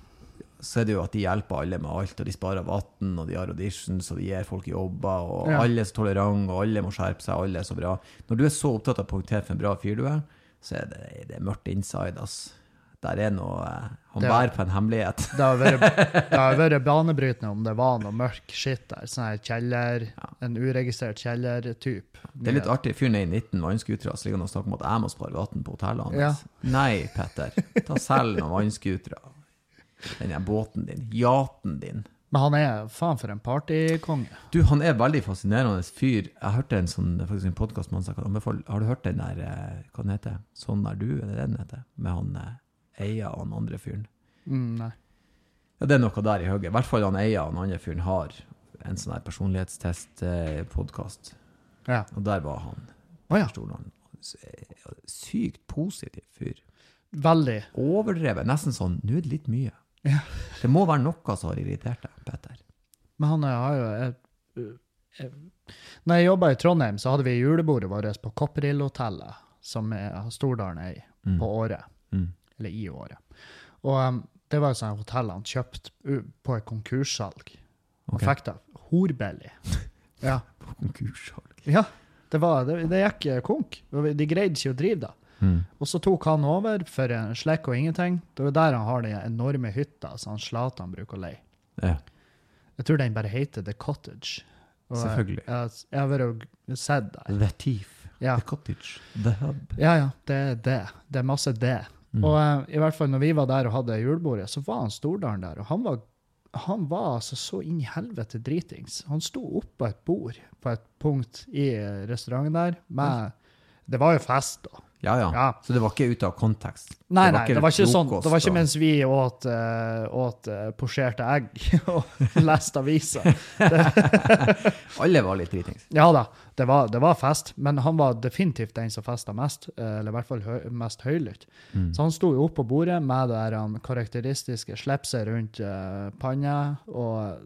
så er det jo at de hjelper alle med alt, og de sparer vann, og de har auditions, og de gir folk jobber, og Ja. alle er så tolerante, og alle må skjerpe seg, alle er så bra. Når du er så opptatt av å poengtere for en bra fyr du er, så er det, det er mørkt inside, ass. Der er noe eh, Han Det er- bærer på en hemmelighet. Det har vært, vært banebrytende om det var noe mørk skitt der. Sånn her kjeller, en uregistrert kjellertype. Det er litt artig. Fyren er i 19 vannscootere, så ligger han og snakker om at jeg må spare vann på hotellet hans. Nei, Petter. Ta selv noen vannscootere. Den båten din. Yachten din. Men han er faen for en partykonge. Du, han er veldig fascinerende fyr. Jeg hørte en sånn, faktisk en podkast med han. Har du hørt den der eh, Hva den heter Sånn er du, er det den heter? Med han eh, Eia og han andre fyren. Mm, nei. Ja, det er noe der i hugget. I hvert fall han Eia og den andre fyren har en sånn her personlighetstest-podkast. Ja. Og der var han. Oh, ja. han. Sykt positiv fyr. Veldig. Overdrevet. Nesten sånn Nå er det litt mye. Ja. Det må være noe som har irritert deg, Petter. Men han har jo jeg, jeg, Når jeg jobba i Trondheim, så hadde vi julebordet vårt på Kopperillhotellet, som er Stordalen er i, Mm. på Året. Mm. Eller i Året. Og um, det var jo sånn hotell han kjøpte på et konkurssalg. Og okay. fikk det horbillig. Ja. Konkurssalg. ja. Det, var, det, det gikk eh, konk. De greide ikke å drive det. Mm. Og så tok han over for en slekk og ingenting. Det er der han har den enorme hytta som han Zlatan bruker å leie. Ja. Jeg tror den bare heter The Cottage. Og jeg- Selvfølgelig. Jeg, jeg har vært og sett der. The Thief. Ja. The Cottage. The Hub. ja, ja, det er det. Det er masse det. Mm. Og uh, i hvert fall når vi var der og hadde julebordet, så var han Stordalen der. Og han var, han var altså så inn i helvete dritings. Han sto oppå et bord på et punkt i restauranten der med Det var jo fest, da. Ja, ja, Ja. Så det var ikke ute av kontekst? Nei, nei, det var ikke sånn. Det var ikke mens vi åt, uh, åt uh, posjerte egg og leste aviser. Alle var litt dritings. Ja da, det var, det var fest, men han var definitivt den som festa mest, eh, eller i hvert fall høy, mest høylytt. Mm. Så han sto jo oppe på bordet med det han karakteristiske slipset rundt uh, panna og,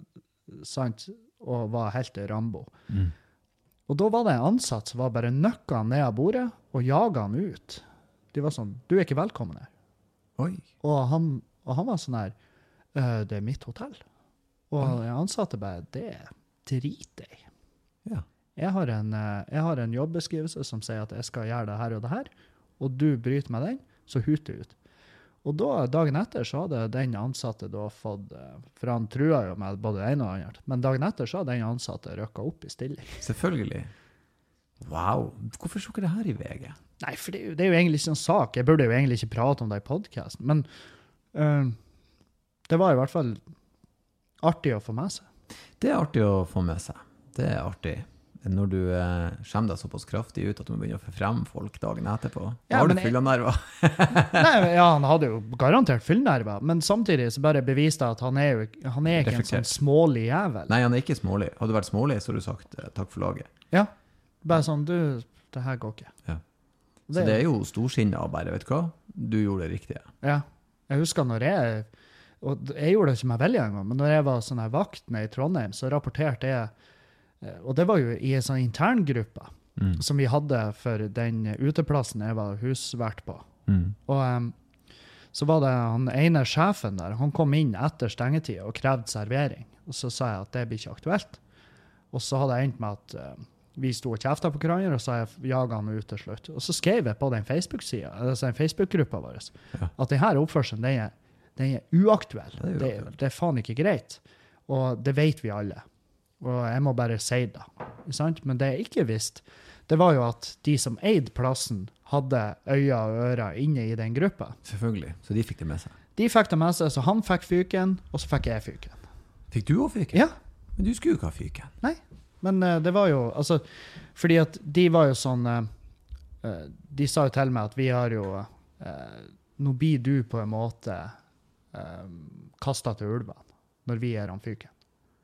sant, og var helt Rambo. Mm. Og da var det en ansatt som var bare nøkka han ned av bordet og jaga han ut. De var sånn 'Du er ikke velkommen her'. Oi. Og han, og han var sånn her «Øh, 'Det er mitt hotell'. Og den ansatte bare 'Det driter jeg i'. Ja. Jeg har, en, eh, jeg har en jobbeskrivelse som sier at jeg skal gjøre det her og det her, og du bryter meg den, så huter jeg ut. Og da, dagen etter så hadde den ansatte da fått eh, For han trua jo med både det ene og det andre. Men dagen etter så hadde den ansatte røkka opp i stilling. Selvfølgelig. Wow. Hvorfor så ikke det her i VG? Nei, for det, det er jo egentlig ikke en sak. Jeg burde jo egentlig ikke prate om det i podkasten. Men uh, det var i hvert fall artig å få med seg. Det er artig å få med seg. Det er artig. Når du eh, skjemmer deg såpass kraftig ut at du må begynne å forfremme folk dagen etterpå. Ja, har du fyllenerver? jeg- nerver. Nei, ja, han hadde jo garantert fyllenerver, men samtidig så bare beviste det at han er jo han er ikke en sånn smålig jævel. Nei, han er ikke smålig. Hadde du vært smålig, så hadde du sagt eh, takk for laget. Ja. Bare sånn Du, det her går ikke. Ja. Så det er jo storsinna og bare, vet du hva, du gjorde det riktige. Ja. Jeg husker når jeg Og jeg gjorde det ikke meg veldig engang, men når jeg var sånn her vakt nede i Trondheim, så rapporterte jeg Og det var jo i en sånn interngruppe Mm. som vi hadde for den uteplassen jeg var husvert på. Mm. Og um, så var det han ene sjefen der, han kom inn etter stengetid og krevde servering. Og så sa jeg at det blir ikke aktuelt. Og så hadde jeg endt med at uh, vi sto og kjefta på hverandre, og så jaga han ut til slutt. Og så skrev jeg på den Facebook-sida, altså den Facebook-gruppa vår, Ja. at denne oppførselen den er, den er uaktuell. Det er Det, det er faen ikke greit. Og det vet vi alle. Og jeg må bare si det. Sant? Men det jeg ikke visste, det var jo at de som eide plassen, hadde øyne og ører inne i den gruppa. Selvfølgelig. Så de fikk det med seg. De fikk det med seg, så han fikk fyken, og så fikk jeg fyken. Fikk du òg fyken? Ja, Men du skulle jo ikke ha fyken. nei. Men uh, det var jo Altså, fordi at de var jo sånn eh, De sa jo til meg at vi har jo uh, Nå blir du på en måte uh, kasta til ulvene når vi gir han fyken.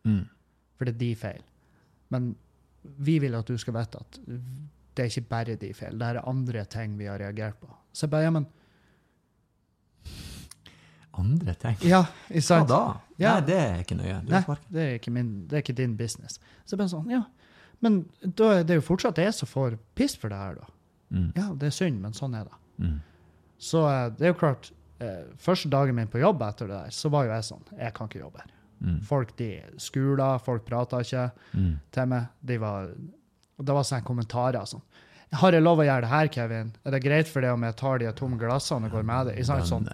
Mm. For det er de feil. Men vi vil at du skal vite at det er ikke bare de feil. Det er andre ting vi har reagert på. Så jeg bare, ja, men Andre ting? Ja, Hva da? Ja. Nei, det er ikke nøye. Nei, det er ikke, min, det er ikke din business. Så jeg bare sånn, ja. Men da er det jo fortsatt jeg som får piss for det her, da. Mm. Ja, det er synd, men sånn er det. Mm. Så eh, det er jo klart, eh, første dagen min på jobb etter det der, så var jo jeg sånn, jeg kan ikke jobbe her. Mm. Folk de skula, folk prata ikke Mm. til meg. De var, det var sånne kommentarer sånn. Har jeg lov å gjøre det her, Kevin? Er det greit for deg om jeg tar de tomme glassene og går med det? Ikke sant? Sånn.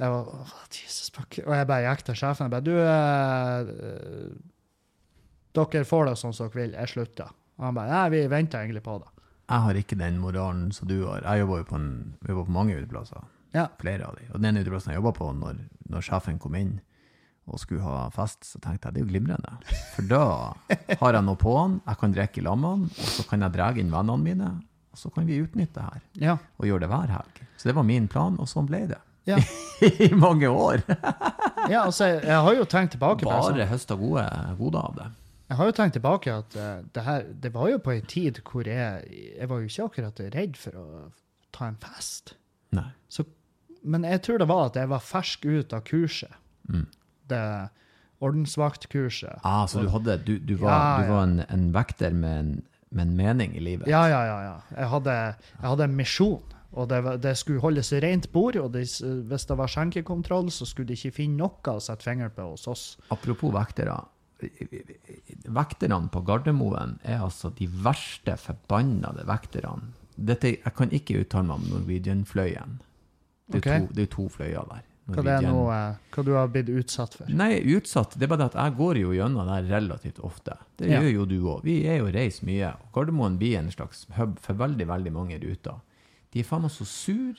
Jeg var, oh, Jesus, fuck. Og jeg bare gikk til sjefen og bare Du, eh, dere får det sånn som dere vil. Jeg slutter. Og han bare Nei, vi venter egentlig på det. Jeg har ikke den moralen som du har. Jeg jobber jo på, en, jobber på mange uteplasser. Ja. Flere av de. Og den uteplassen jeg jobba på når, når sjefen kom inn og skulle ha fest, så tenkte jeg det er jo glimrende. For da har jeg noe på han, jeg kan drikke i lag med han, og så kan jeg dra inn vennene mine, og så kan vi utnytte det her Ja. og gjøre det hver helg. Så det var min plan, og sånn ble det. Ja. I mange år. ja, altså, jeg, har jo tenkt tilbake på Bare sånn, høsta gode goder av det. Jeg har jo tenkt tilbake at uh, det her Det var jo på en tid hvor jeg Jeg var jo ikke akkurat redd for å ta en fest. Nei. Så, men jeg tror det var at jeg var fersk ut av kurset. Mm. Det ordensvaktkurset. Ah, så du, hadde, du, du var, Ja, du var en, en vekter med en, med en mening i livet? Ja, ja, ja. ja. Jeg, hadde, jeg hadde en misjon. Og det, det skulle holdes rent bord, og det, hvis det var skjenkekontroll, så skulle de ikke finne noe å sette fingeren på hos oss. Apropos vektere. Vekterne på Gardermoen er altså de verste forbannede vekterne. Dette, jeg kan ikke uttale meg om Norwegian-fløyen. Det er Ok. to, det er to fløyer der. Hva, det er eh, hva du har blitt utsatt for. Nei, utsatt. Det er bare at jeg går jo gjennom det relativt ofte. Det Ja. gjør jo du òg. Vi er jo reist mye. og Gardermoen blir en slags hub for veldig, veldig mange ruter. De er faen meg så sur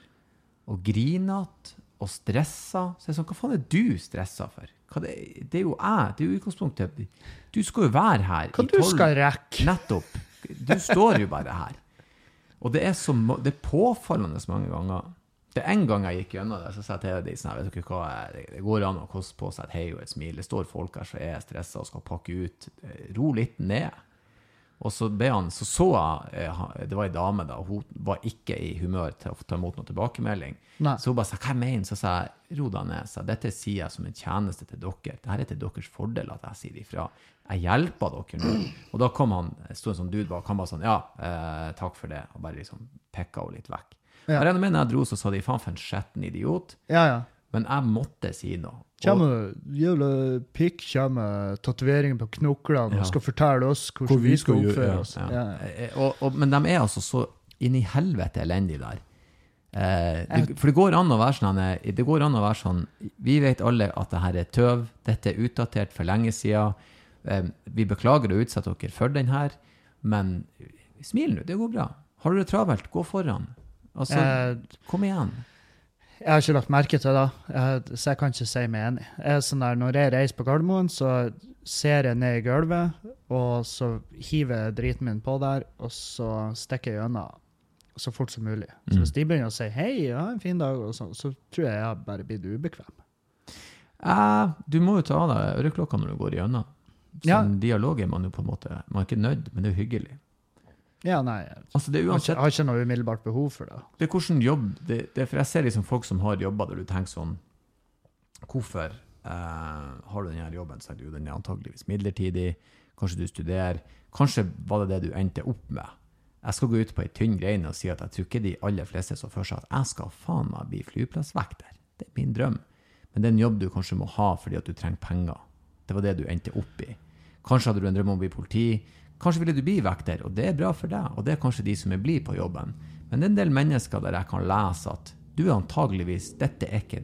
og grinete og stressa. Så jeg er sånn, hva faen er du stressa for? Det, det er jo jeg. Det er jo utgangspunktet. Du skal jo være her Hva i du tolv- skal rekke? Nettopp. Du står jo bare her. Og det er, så, det er påfallende mange ganger. Det er en gang jeg gikk gjennom det, så sa jeg til de sånn, vet dere hva, det- det går an å koste på seg et hei og et smil. Det står folk her som er stressa og skal pakke ut. Ro litt ned. Og så ble han, så så jeg, eh, det var ei dame da, og hun var ikke i humør til å ta imot noen tilbakemelding. Nei. Så hun bare sa, hva jeg mener Så sa jeg, ro deg ned. Så dette sier jeg som en tjeneste til dere. Dette er til deres fordel at jeg sier ifra. Jeg hjelper dere nå. Og da kom han, det sto en sånn dude bak, han bare sånn, ja, eh, takk for det, og bare liksom pekka henne litt vekk. Ja. Jeg regner med når jeg dro, så sa de, faen for en skjetten idiot. Ja, ja. Men jeg måtte si noe. Og, Kommer jævla pikk kommer tatoveringer på knoklene Ja. og skal fortelle oss hvordan vi skal oppføre oss. ja. Ja. ja. Og, og, men de er altså så inn i helvete elendige der. Eh, det, for det går an å være sånn eh, Det går an å være sånn Vi vet alle at det her er tøv. Dette er utdatert for lenge siden. Eh, vi beklager å utsette dere for den her, men smil nå. Det går bra. Har du det travelt, gå foran. Altså, Eh, kom igjen. Jeg har ikke lagt merke til det, så jeg kan ikke si meg enig. Jeg sånn der, når jeg reiser på Gardermoen, så ser jeg ned i gulvet, og så hiver jeg driten min på der, og så stikker jeg gjennom så fort som mulig. Så Mm. hvis de begynner å si 'hei, ha en fin dag', og sånn, så tror jeg jeg bare blitt ubekvem. Eh, du må jo ta av deg øreklokka når du går gjennom. Så Ja. dialog er man jo på en måte Man er ikke nødt, men det er hyggelig. Ja, nei, Altså, det er uansett jeg har ikke noe umiddelbart behov for det. Det er hvordan jobb det, det, For jeg ser liksom folk som har jobber der du tenker sånn Hvorfor eh, har du denne jobben? Så er jo den er antageligvis midlertidig. Kanskje du studerer. Kanskje var det det du endte opp med. Jeg skal gå ut på ei tynn grein og si at jeg tror ikke de aller fleste så for seg at jeg skal faen meg bli flyplassvekter. Det er min drøm. Men det er en jobb du kanskje må ha fordi at du trenger penger. Det var det du endte opp i. Kanskje hadde du en drøm om å bli politi. Kanskje ville du bli vekter, og det er bra for deg. Og det er kanskje de som er blide på jobben. Men det er en del mennesker der jeg kan lese at du er antageligvis Dette er ikke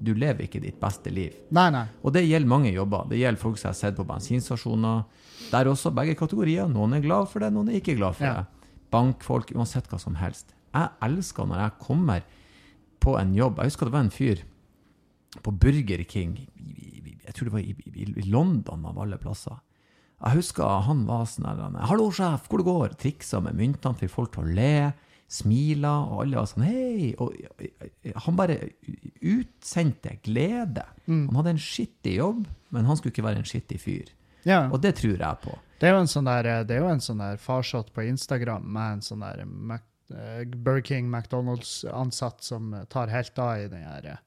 Du lever ikke ditt beste liv. Nei, nei. Og det gjelder mange jobber. Det gjelder folk som jeg har sett på bensinstasjoner. Der også begge kategorier. Noen er glad for det, noen er ikke glad for Ja. det. Bankfolk, uansett hva som helst. Jeg elsker når jeg kommer på en jobb. Jeg husker det var en fyr på Burger King. Jeg tror det var i, i, i London, av alle plasser. Jeg husker han var sånn 'Hallo, sjef, hvor det går?' Triksa med myntene, fikk folk til å le. Smila, og alle var sånn 'hei'. Og han bare utsendte glede. Han hadde en skittig jobb, men han skulle ikke være en skittig fyr. Ja. Og det tror jeg på. Det er jo en sånn der, det er jo en sånn der farsott på Instagram med en sånn der Mac, eh, Burger King, McDonald's-ansatt som tar helt av i den her eh,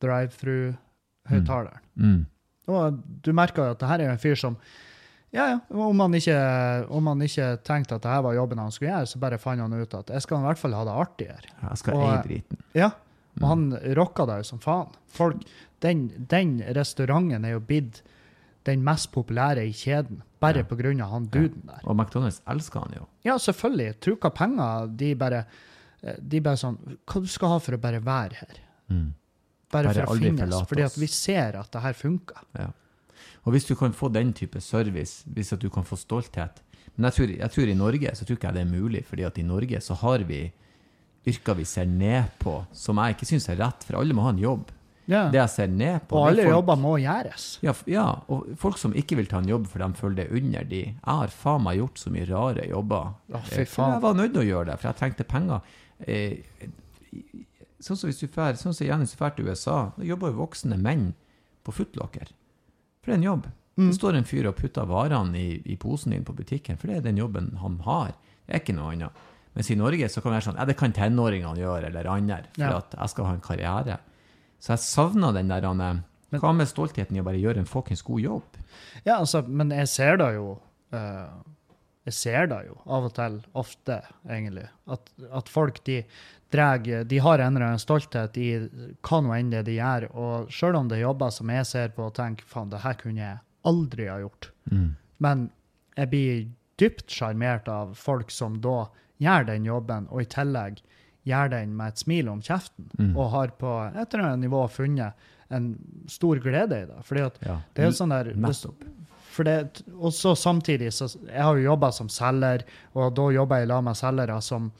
drive-through-høyttaleren. Mm. Og du merker jo at det her er en fyr som ja, ja, om han ikke, om han ikke tenkte at dette var jobben han skulle gjøre, så bare fant han ut at jeg skal i hvert fall ha det artig her. Jeg skal Og- eie driten. Ja, og han rocka det jo som faen. Folk, den, den restauranten er jo blitt den mest populære i kjeden, bare Ja. av han duden der. Og McDonald's elsker han jo. Ja, selvfølgelig. Truka penger, de bare eh, De bare sånn Hva du skal ha for å bare være her? Mm. Bare, Bare for å finne finnes. Fordi at vi ser at det her funker. Ja. Og hvis du kan få den type service, hvis at du kan få stolthet Men jeg tror, jeg tror i Norge så tror ikke jeg det er mulig, fordi at i Norge så har vi yrker vi ser ned på, som jeg ikke syns er rett, for alle må ha en jobb. Ja. Det jeg ser ned på Og alle folk- jobber må gjøres. Ja, ja, og folk som ikke vil ta en jobb for de føler det er under de. Jeg har faen meg gjort så mye rare jobber. Ja, Eh. Jeg var nødt til å gjøre det, for jeg trengte penger. Eh, sånn som hvis du fær, sånn som Jenny drar til USA, da jobber jo voksne menn på footlocker. For det er en jobb. Mm. Det står en fyr og putter varene i, i posen din på butikken, for det er den jobben han har. Det er ikke noe annet. Mens i Norge så kan det være sånn, ja, det kan tenåringene gjøre, eller andre, for Ja. at jeg skal ha en karriere. Så jeg savner den der, han, hva med stoltheten i å bare gjøre en fuckings god jobb? Ja, altså, men jeg ser det jo eh, Jeg ser det jo av og til, ofte, egentlig. At, at folk de dreg, De har en eller annen stolthet i hva nå enn det de gjør. Og sjøl om det er jobber som jeg ser på og tenker faen, det her kunne jeg aldri ha gjort. Men jeg blir dypt sjarmert av folk som da gjør den jobben, og i tillegg gjør den med et smil om kjeften, Mm. og har på et eller annet nivå funnet en stor glede i det. Fordi at Ja. det er jo sånn der for det, og så samtidig så Jeg har jo jobba som selger, og da jobber jeg i lag med selgere som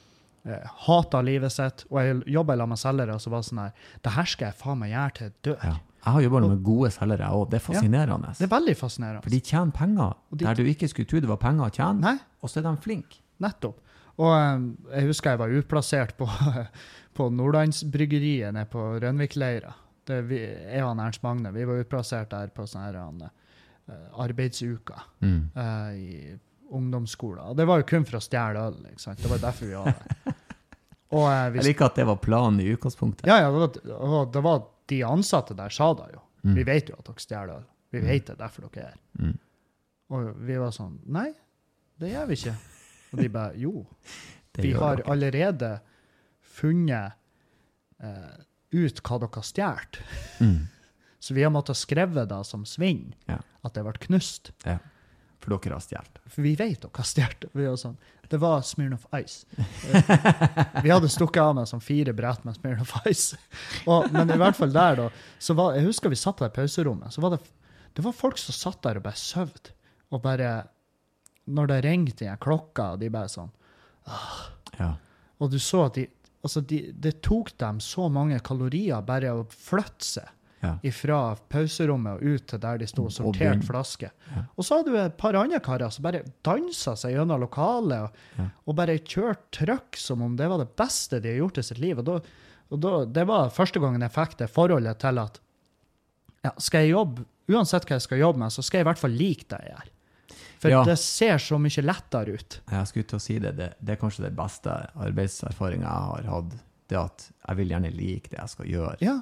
eh, hater livet sitt. Og jeg jobba sammen med selgere som var sånn her Det her skal jeg faen meg gjøre til jeg dør. Ja. Jeg har jobba med gode selgere òg. Det er fascinerende. Det er veldig fascinerende. For de tjener penger Og de- der du ikke skulle tro det var penger å tjene, Nei, og så er de flinke. nettopp. Og eh, jeg husker jeg var utplassert på, på Nordlandsbryggeriet nede på Rønvikleira. Jeg og Ernst Magne vi var utplassert der på sånne her, arbeidsuker Mm. Uh, i ungdomsskolen. Og det var jo kun for å stjele øl. ikke sant? Det var derfor vi var der. Og, eh, vi Jeg liker at det var planen i utgangspunktet. Ja, ja, det var, og det var de ansatte der sa det jo. Mm. Vi vet jo at dere stjeler øl. Vi vet det, derfor dere er her. Mm. Og vi var sånn Nei, det gjør vi ikke. Og de bare Jo, vi har dere. allerede funnet eh, ut hva dere har stjålet. Mm. Så vi har måttet skrive det som svinn, Ja. at det ble knust. Ja. For dere har stjålet. For vi vet dere har stjålet. Sånn, Det var Smirnoff Ice. vi hadde stukket av med sånn fire brett med Smirnoff Ice. Og, men i hvert fall der, da, så var, jeg husker vi satt der i pauserommet, så var det, det var folk som satt der og bare sov. Og bare Når det ringte i klokka, og de bare sånn Ja. Og du så at de Altså, de, det tok dem så mange kalorier bare å flytte seg ja. fra pauserommet og ut til der de sto og sorterte flasker. Ja. Og så hadde du et par andre karer som bare dansa seg gjennom lokalet og, Ja. og bare kjørte trøkk som om det var det beste de har gjort i sitt liv. Og, da, og da, det var første gangen jeg fikk det forholdet til at ja, skal jeg jobbe, uansett hva jeg skal jobbe med, så skal jeg i hvert fall like det jeg gjør. For Ja. det ser så mye lettere ut. Jeg skulle til å si det. det. Det er kanskje det beste arbeidserfaringa jeg har hatt. Det at jeg vil gjerne like det jeg skal gjøre. Ja,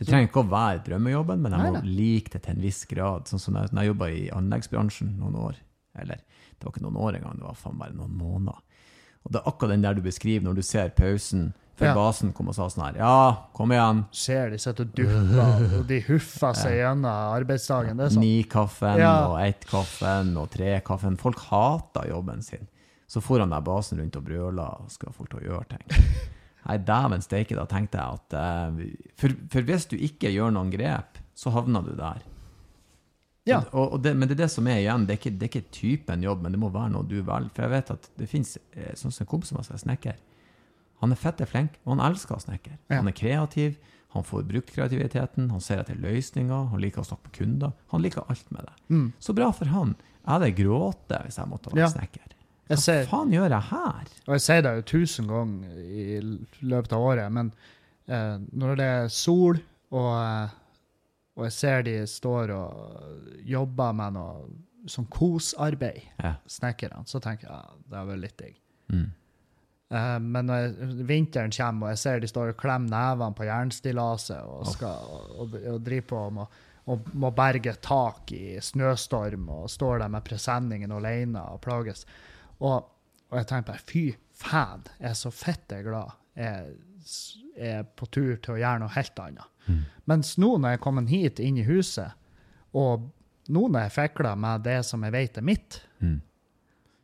Det trenger ikke å være drømmejobben, men jeg må like det til en viss grad. Sånn som når jeg jobba i anleggsbransjen noen år. Eller det var ikke noen år engang, det var faen bare noen måneder. Og det er akkurat den der du beskriver når du ser pausen før Ja. basen kom og sa sånn her Ja, kom igjen. ser de sitter og dupper, og de huffer seg gjennom arbeidsdagen. Det er sånn. Ni-kaffen Ja. og ett-kaffen og tre-kaffen. Folk hater jobben sin. Så for han der basen rundt og brøler og skal få folk til å gjøre ting. Nei, dæven steike, da tenkte jeg at eh, for, for hvis du ikke gjør noen grep, så havner du der. Ja. Og, og det, men det er det som er igjen, det er, ikke, det er ikke typen jobb, men det må være noe du velger. For jeg vet at det fins sånn som en kompis som er snekker. Han er fette flink, og han elsker å snekre. Ja. Han er kreativ, han får brukt kreativiteten, han ser etter løsninger, han liker å snakke med kunder. Han liker alt med det. Mm. Så bra for han. Jeg hadde grått hvis jeg måtte være Ja. snekker. Hva faen gjør jeg her? og jeg sier det jo tusen ganger i løpet av året, men eh, når det er sol, og, eh, og jeg ser de står og jobber med noe sånn kosarbeid, Ja. snekkerne, så tenker jeg ja, det er vel litt digg. Mm. Eh, men når jeg, vinteren kommer, og jeg ser de står og klemmer nevene på jernstillaset og, skal, og, og driver på med og må berge tak i snøstorm og står der med presenningen alene og plages. Og, og jeg tenker bare fy faen, jeg er så fitte glad jeg er på tur til å gjøre noe helt annet. Mm. Mens nå når jeg er kommet hit inn i huset, og nå når jeg fikler med det som jeg vet er mitt, Mm.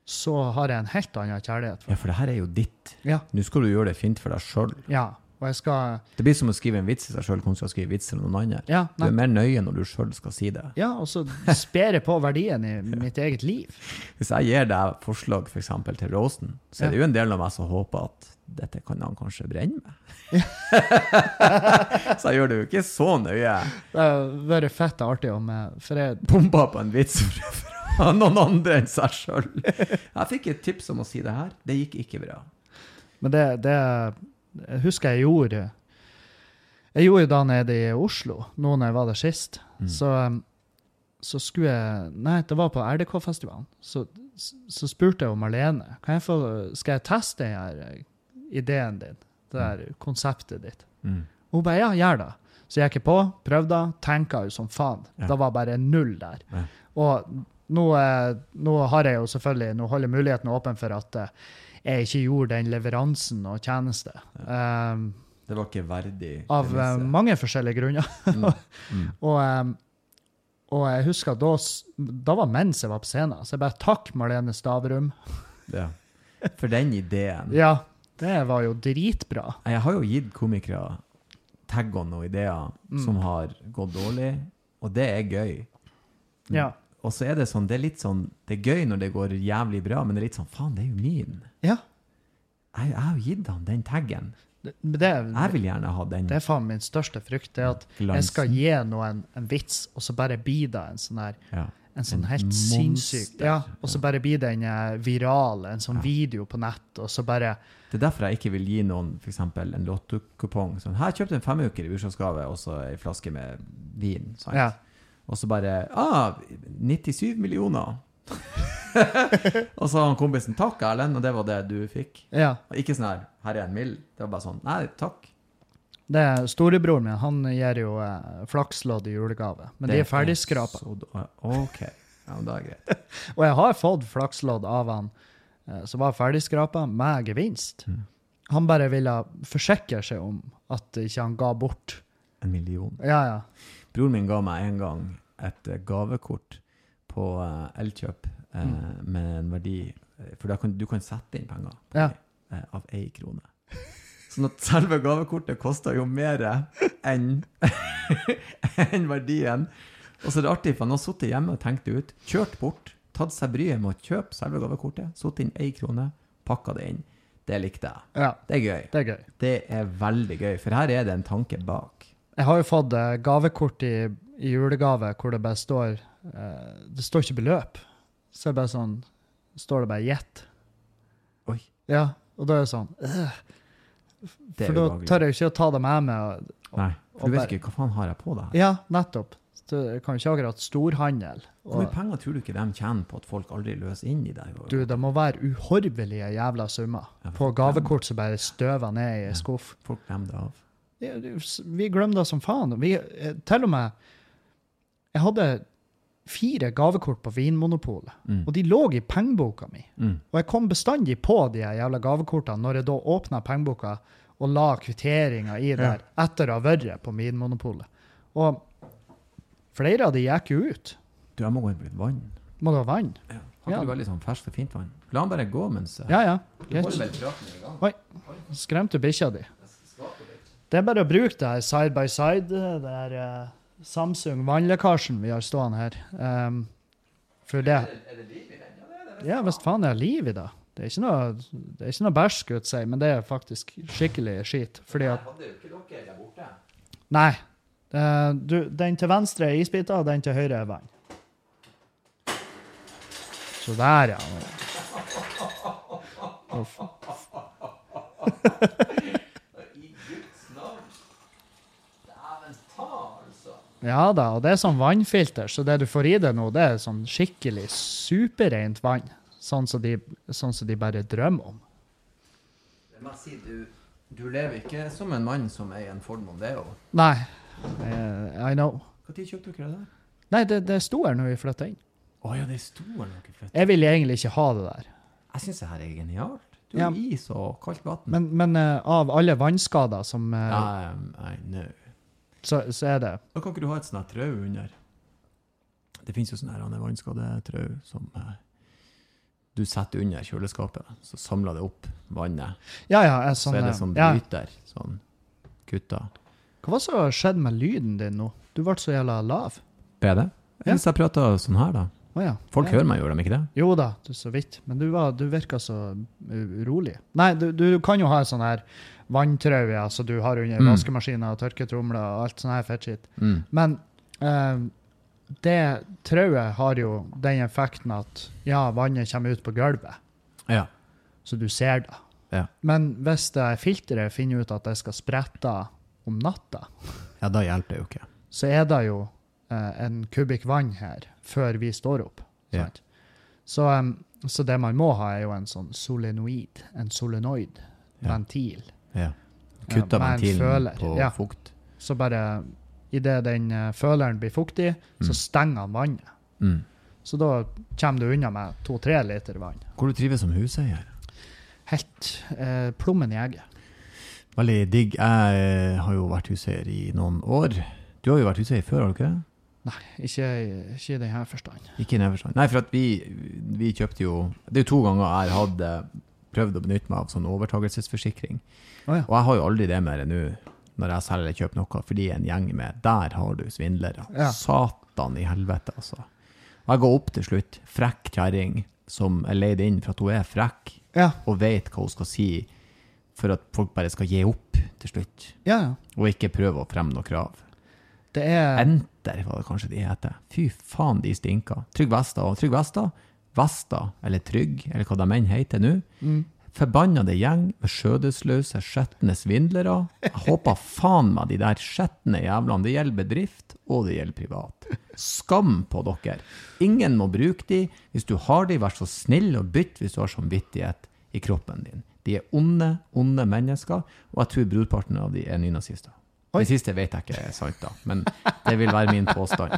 så har jeg en helt annen kjærlighet for Ja, for det her er jo ditt. Ja. Nå skal du gjøre det fint for deg sjøl. Ja. Og jeg skal Det blir som å skrive en vits i seg sjøl kontra å skrive vits til noen andre. Ja, Du er mer nøye når du sjøl skal si det. ja og så sper jeg på verdien i mitt eget liv. Hvis jeg gir deg forslag for eksempel, til Rosen, så er det jo en del av meg som håper at dette kan han kanskje brenne med. så jeg gjør det jo ikke så nøye. Det hadde vært fett artig om For jeg Bomba på en vits fra noen andre enn seg sjøl. Jeg fikk et tips om å si det her. Det gikk ikke bra. Men det, det jeg husker jeg gjorde Jeg gjorde da nede i Oslo, nå når jeg var der sist. Mm. Så, um, så skulle jeg Nei, det var på RDK-festivalen. Så, så spurte jeg om Marlene kan jeg få, Skal jeg teste den her eh, ideen din, det der konseptet ditt. Mm. Hun bare ja, gjør det. Så jeg gikk jeg på, prøvde, tenka jo som faen. Ja. Det var bare null der. Ja. Og nå, eh, nå har jeg jo selvfølgelig Nå holder muligheten åpen for at eh, jeg ikke gjorde den leveransen og tjeneste. Um, Det var ikke verdig. av uh, mange forskjellige grunner. Mm. Mm. Og, um, og jeg husker at da, da var mens jeg var på scenen, så jeg bare takk Marlene Stavrum. Ja. For den ideen. Ja, det var jo dritbra. Jeg har jo gitt komikere tagg og ideer Mm. som har gått dårlig, og det er gøy. Ja. Og så er det sånn, det er litt sånn, det er gøy når det går jævlig bra, men det er litt sånn, faen, det er jo min. ja. Jeg, jeg har jo gitt han den taggen. Det, det, Jeg vil gjerne ha den det er faen min største frykt, det er at jeg skal gi noen en vits, og så bare blir det en sånn her Ja. en sånn En helt sinnssyk Ja, og så bare blir den eh, viral, en sånn Ja. video på nett, og så bare Det er derfor jeg ikke vil gi noen for eksempel, en lottokupong. Sånn, her kjøpte en femuker i bursdagsgave, og så ei flaske med vin. Sant? Ja. Og så bare ah, 97 millioner. og så han kompisen takk, Erlend, og det var det du fikk. Ja. Ikke sånn her, her er en mill. Det var bare sånn, nei, takk. Det er Storebroren min han gir jo eh, flakslodd i julegave, men de er ferdigskrapa. Ok, ja, da er greit. Og jeg har fått flakslodd av han eh, som var ferdigskrapa, med gevinst. Mm. Han bare ville forsikre seg om at ikke han ga bort. En million. Ja, ja. Broren min ga meg en gang et eh, gavekort på eh, Elkjøp eh, Mm. med en verdi eh, For kan, du kan sette inn penger Ja. det, eh, av én krone. Sånn at selve gavekortet koster jo mer enn enn verdien. Og så er det artig, for han har sittet hjemme og tenkt det ut. Kjørt bort, tatt seg bryet med å kjøpe selve gavekortet, satt inn én krone, pakka det inn. Det likte jeg. ja. Det er gøy. Det er gøy. Det er veldig gøy, for her er det en tanke bak. Jeg har jo fått eh, gavekort i, i julegave hvor det bare står uh, Det står ikke beløp. Så det bare sånn står det bare 'gjett'. Oi. Ja, og da er det sånn øh, Det er For da tør jeg jo ikke å ta det med meg. og- Nei, for du vet ikke hva faen har jeg på det her. Ja, nettopp. Så jeg kan ikke akkurat storhandel. Hvor mye penger tror du ikke de tjener på at folk aldri løser inn i det? du, det må være uhorvelige jævla summer Ja, på gavekort som bare støver ned i Ja. skuff. Folk glemmer det av. Ja, Vi glemmer det som faen. Vi, eh, til og med Jeg hadde fire gavekort på Vinmonopolet, Mm. og de lå i pengeboka mi. Mm. Og jeg kom bestandig på de jævla gavekortene når jeg da åpna pengeboka og la kvitteringa i der etter å ha vært på Vinmonopolet. Og flere av de gikk jo ut. Du, jeg må gå inn på litt vann. Må du ha vann? Ja. Har ikke Ja. du veldig sånn ferskt og fint vann? La han bare gå mens Ja, ja. Holder Greit. vel praten i gang? Skremte bikkja di. Det er bare å bruke det her side by side. Det er uh, Samsung vannlekkasjen vi har stående her. Um, for det Er det liv i den? Ja, det er det. Ja, visst faen det er liv i det. Det er ikke noe, det er ikke noe bæsj, skulle jeg si, men det er faktisk skikkelig skit. Fordi at Hadde jo ikke dere der borte? Nei. Uh, du, den til venstre er isbiter, og den til høyre er vann. Så der, ja. Uff. I Guds navn. Dæven ta, altså. Ja da, og det er sånn vannfilter, så det du får i deg nå, det er sånn skikkelig superrent vann. Sånn som de, sånn som de bare drømmer om. Det må jeg si, du, du lever ikke som en mann som eier en Ford Mondeo. Nei, I, I know. Når kjøpte dere det der? Nei, det, det sto her når vi flytta inn. Å ja, det er vi flytta inn? Jeg ville egentlig ikke ha det der. Jeg syns det her er genialt. Du Ja. har is og kaldt vann. Men, men uh, av alle vannskader som uh, Nei, I no. Så, så er det Da kan ikke du ha et sånt trau under. Det fins jo sånne vannskadetrau som eh, du setter under kjøleskapet, så samler det opp vannet. Ja, ja. Jeg, Så sånn, er det sånn som ja, bryter. Sånn. kutta. Hva var det som skjedde med lyden din nå? Du ble så jævla lav. Ble det? Ja. Hvis jeg prater sånn her, da. Oh, ja. Folk ja. hører meg, gjør de ikke det? Jo da, du, så vidt. Men du, var, du virka så urolig. Nei, du, du kan jo ha en sånn her vanntrau som du har under Mm. vaskemaskiner og tørketromler og alt sånt her fettskitt. Mm. Men eh, det trauet har jo den effekten at ja, vannet kommer ut på gulvet, Ja. så du ser det. Ja. Men hvis det filteret finner ut at det skal sprette om natta, ja, da hjelper det jo ikke. så er det jo eh, en kubikk vann her før vi står opp. Ja. Så, um, så det man må ha, er jo en sånn solenoid, en solenoid, ventil. Ja. Kutta Ja, ventilen på ja. fukt. Så bare idet den uh, føleren blir fuktig, så Mm. stenger han vannet. Mm. Så da kommer du unna med to-tre liter vann. Hvor du trives som huseier? Helt eh, plommen i egget. Veldig digg. Jeg eh, har jo vært huseier i noen år. Du har jo vært huseier før, har du ikke det? Ikke, ikke i denne forstand. Ikke i Neverstrand. Nei, for at vi, vi kjøpte jo Det er jo to ganger jeg har hatt eh, prøvd å benytte meg av sånn overtakelsesforsikring. Oh, ja. Og jeg har jo aldri det mer nå når jeg selger eller kjøper noe, fordi en gjeng med Der har du svindlere. Ja. Satan i helvete, altså. Og jeg går opp til slutt. Frekk kjerring som er leid inn for at hun er frekk Ja, og vet hva hun skal si for at folk bare skal gi opp til slutt, ja. ja. og ikke prøve å fremme noe krav. Det er Enter, var det kanskje de heter. Fy faen, de stinker. Trygg Vesta Trygg Vesta, Vesta, eller Trygg, eller hva de enn heter nå. mm, Forbannede gjeng med skjødesløse, skjetne svindlere. Jeg håper faen meg de der skjetne jævlene. Det gjelder bedrift, og det gjelder privat. Skam på dere. Ingen må bruke de. Hvis du har de, vær så snill og bytt hvis du har samvittighet i kroppen din. De er onde, onde mennesker, og jeg tror brorparten av de er nynazister. Det siste vet jeg ikke er sant, da, men det vil være min påstand.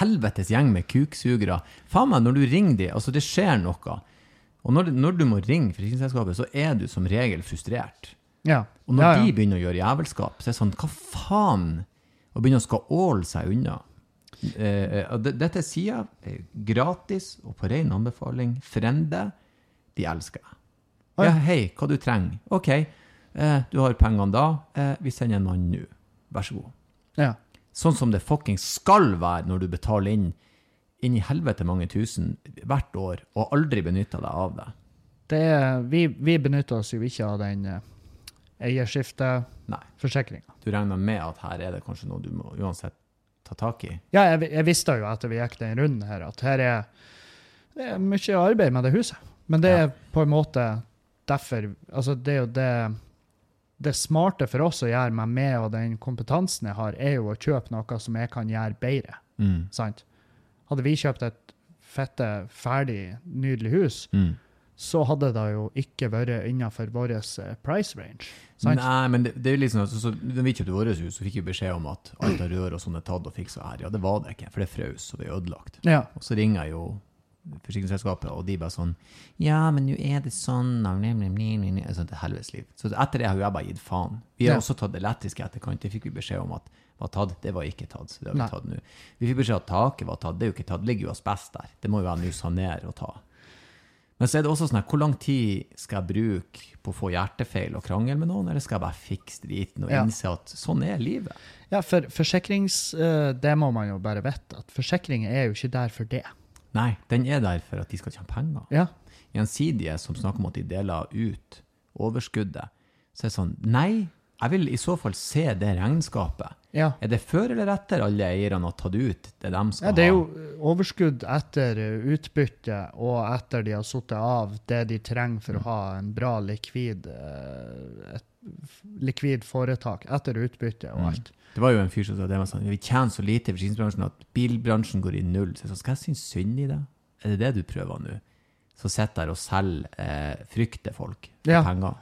Helvetes gjeng med kuksugere. Faen meg, når du ringer de, altså det skjer noe. Og når, når du må ringe forsikringsselskapet, så er du som regel frustrert. Ja. Og når ja, ja. de begynner å gjøre jævelskap, så er det sånn, hva faen? Og begynner å skal åle seg unna. Eh, og dette sier jeg eh, gratis og på ren anbefaling. Frende, de elsker jeg. Ja, hei, hva du trenger? Ok, eh, du har pengene da. Eh, vi sender en mann nå. Vær så god. ja. Sånn som det fucking skal være når du betaler inn inn i helvete mange tusen hvert år, og aldri benytter deg av det. Det er, vi, vi benytter oss jo ikke av den uh, eierskifteforsikringa. Du regner med at her er det kanskje noe du må uansett ta tak i? Ja, jeg, jeg visste jo etter vi gikk den runden her, at her er, det er mye arbeid med det huset. Men det Ja. er på en måte derfor Altså, det er jo det Det smarte for oss å gjøre meg med og den kompetansen jeg har, er jo å kjøpe noe som jeg kan gjøre bedre. Mm. Sant? Hadde vi kjøpt et fette, ferdig, nydelig hus, Mm. så hadde det jo ikke vært innenfor vår eh, price range. Sant? Nei, men det, det er liksom, så, så, når vi kjøpte vårt hus, så fikk vi beskjed om at alt av rør og sånn er tatt og fiksa her. Ja, det var det ikke, for det frøs, og det er ødelagt. Ja. Og så ringer jeg jo forsikringsselskapet, og de bare sånn Ja, men nå er det sånn. Sånn til helvetes liv. Så etter det har jeg bare gitt faen. Vi har Ja. også tatt elektriske etterkant. Det fikk vi beskjed om at var tatt. Det var ikke tatt. Så det har vi Nei. tatt nå. Vi fikk beskjed om at taket var tatt. Det er jo ikke tatt. Det ligger jo asbest der. Det må jo være nå sanere og ta. Men så er det også sånn her, hvor lang tid skal jeg bruke på å få hjertefeil og krangel med noen, eller skal jeg bare fikse driten og innse at sånn er livet? Ja, for forsikrings... eh, det må man jo bare vite, at forsikring er jo ikke der for det. Nei, den er der for at de skal tjene penger. Ja. gjensidige som snakker om at de deler ut overskuddet, så er det sånn Nei, jeg vil i så fall se det regnskapet. Ja. Er det før eller etter alle eierne har tatt ut det de skal ja, det er jo overskudd etter utbytte, og etter de har satt av det de trenger for å ha en bra likvid, eh, et likvid foretak etter utbytte og Mm. alt. Det var jo en fyr som sa det var sånn, vi tjener så lite i forsikringsbransjen at bilbransjen går i null. Så jeg sa, skal jeg synes synd i det? Er det det du prøver nå? Så sitter der og selger eh, frykter folk for Ja. penger.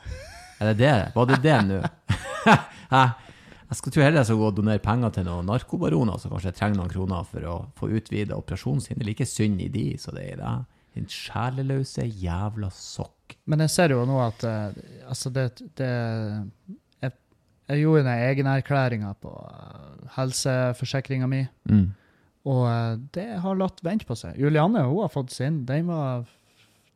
Er det det? Var det det nå? Jeg skal tro heller jeg skal gå og donere penger til noen narkobaroner som kanskje trenger noen kroner for å få utvida operasjonen sin. Det er like synd i de, så det er i det. Din sjeleløse jævla sokk. Men jeg ser jo nå at eh, altså det, det jeg, jeg gjorde den egenerklæringa på uh, helseforsikringa mi, Mm. og eh, det har latt vente på seg. Julianne hun har fått sin. Den var,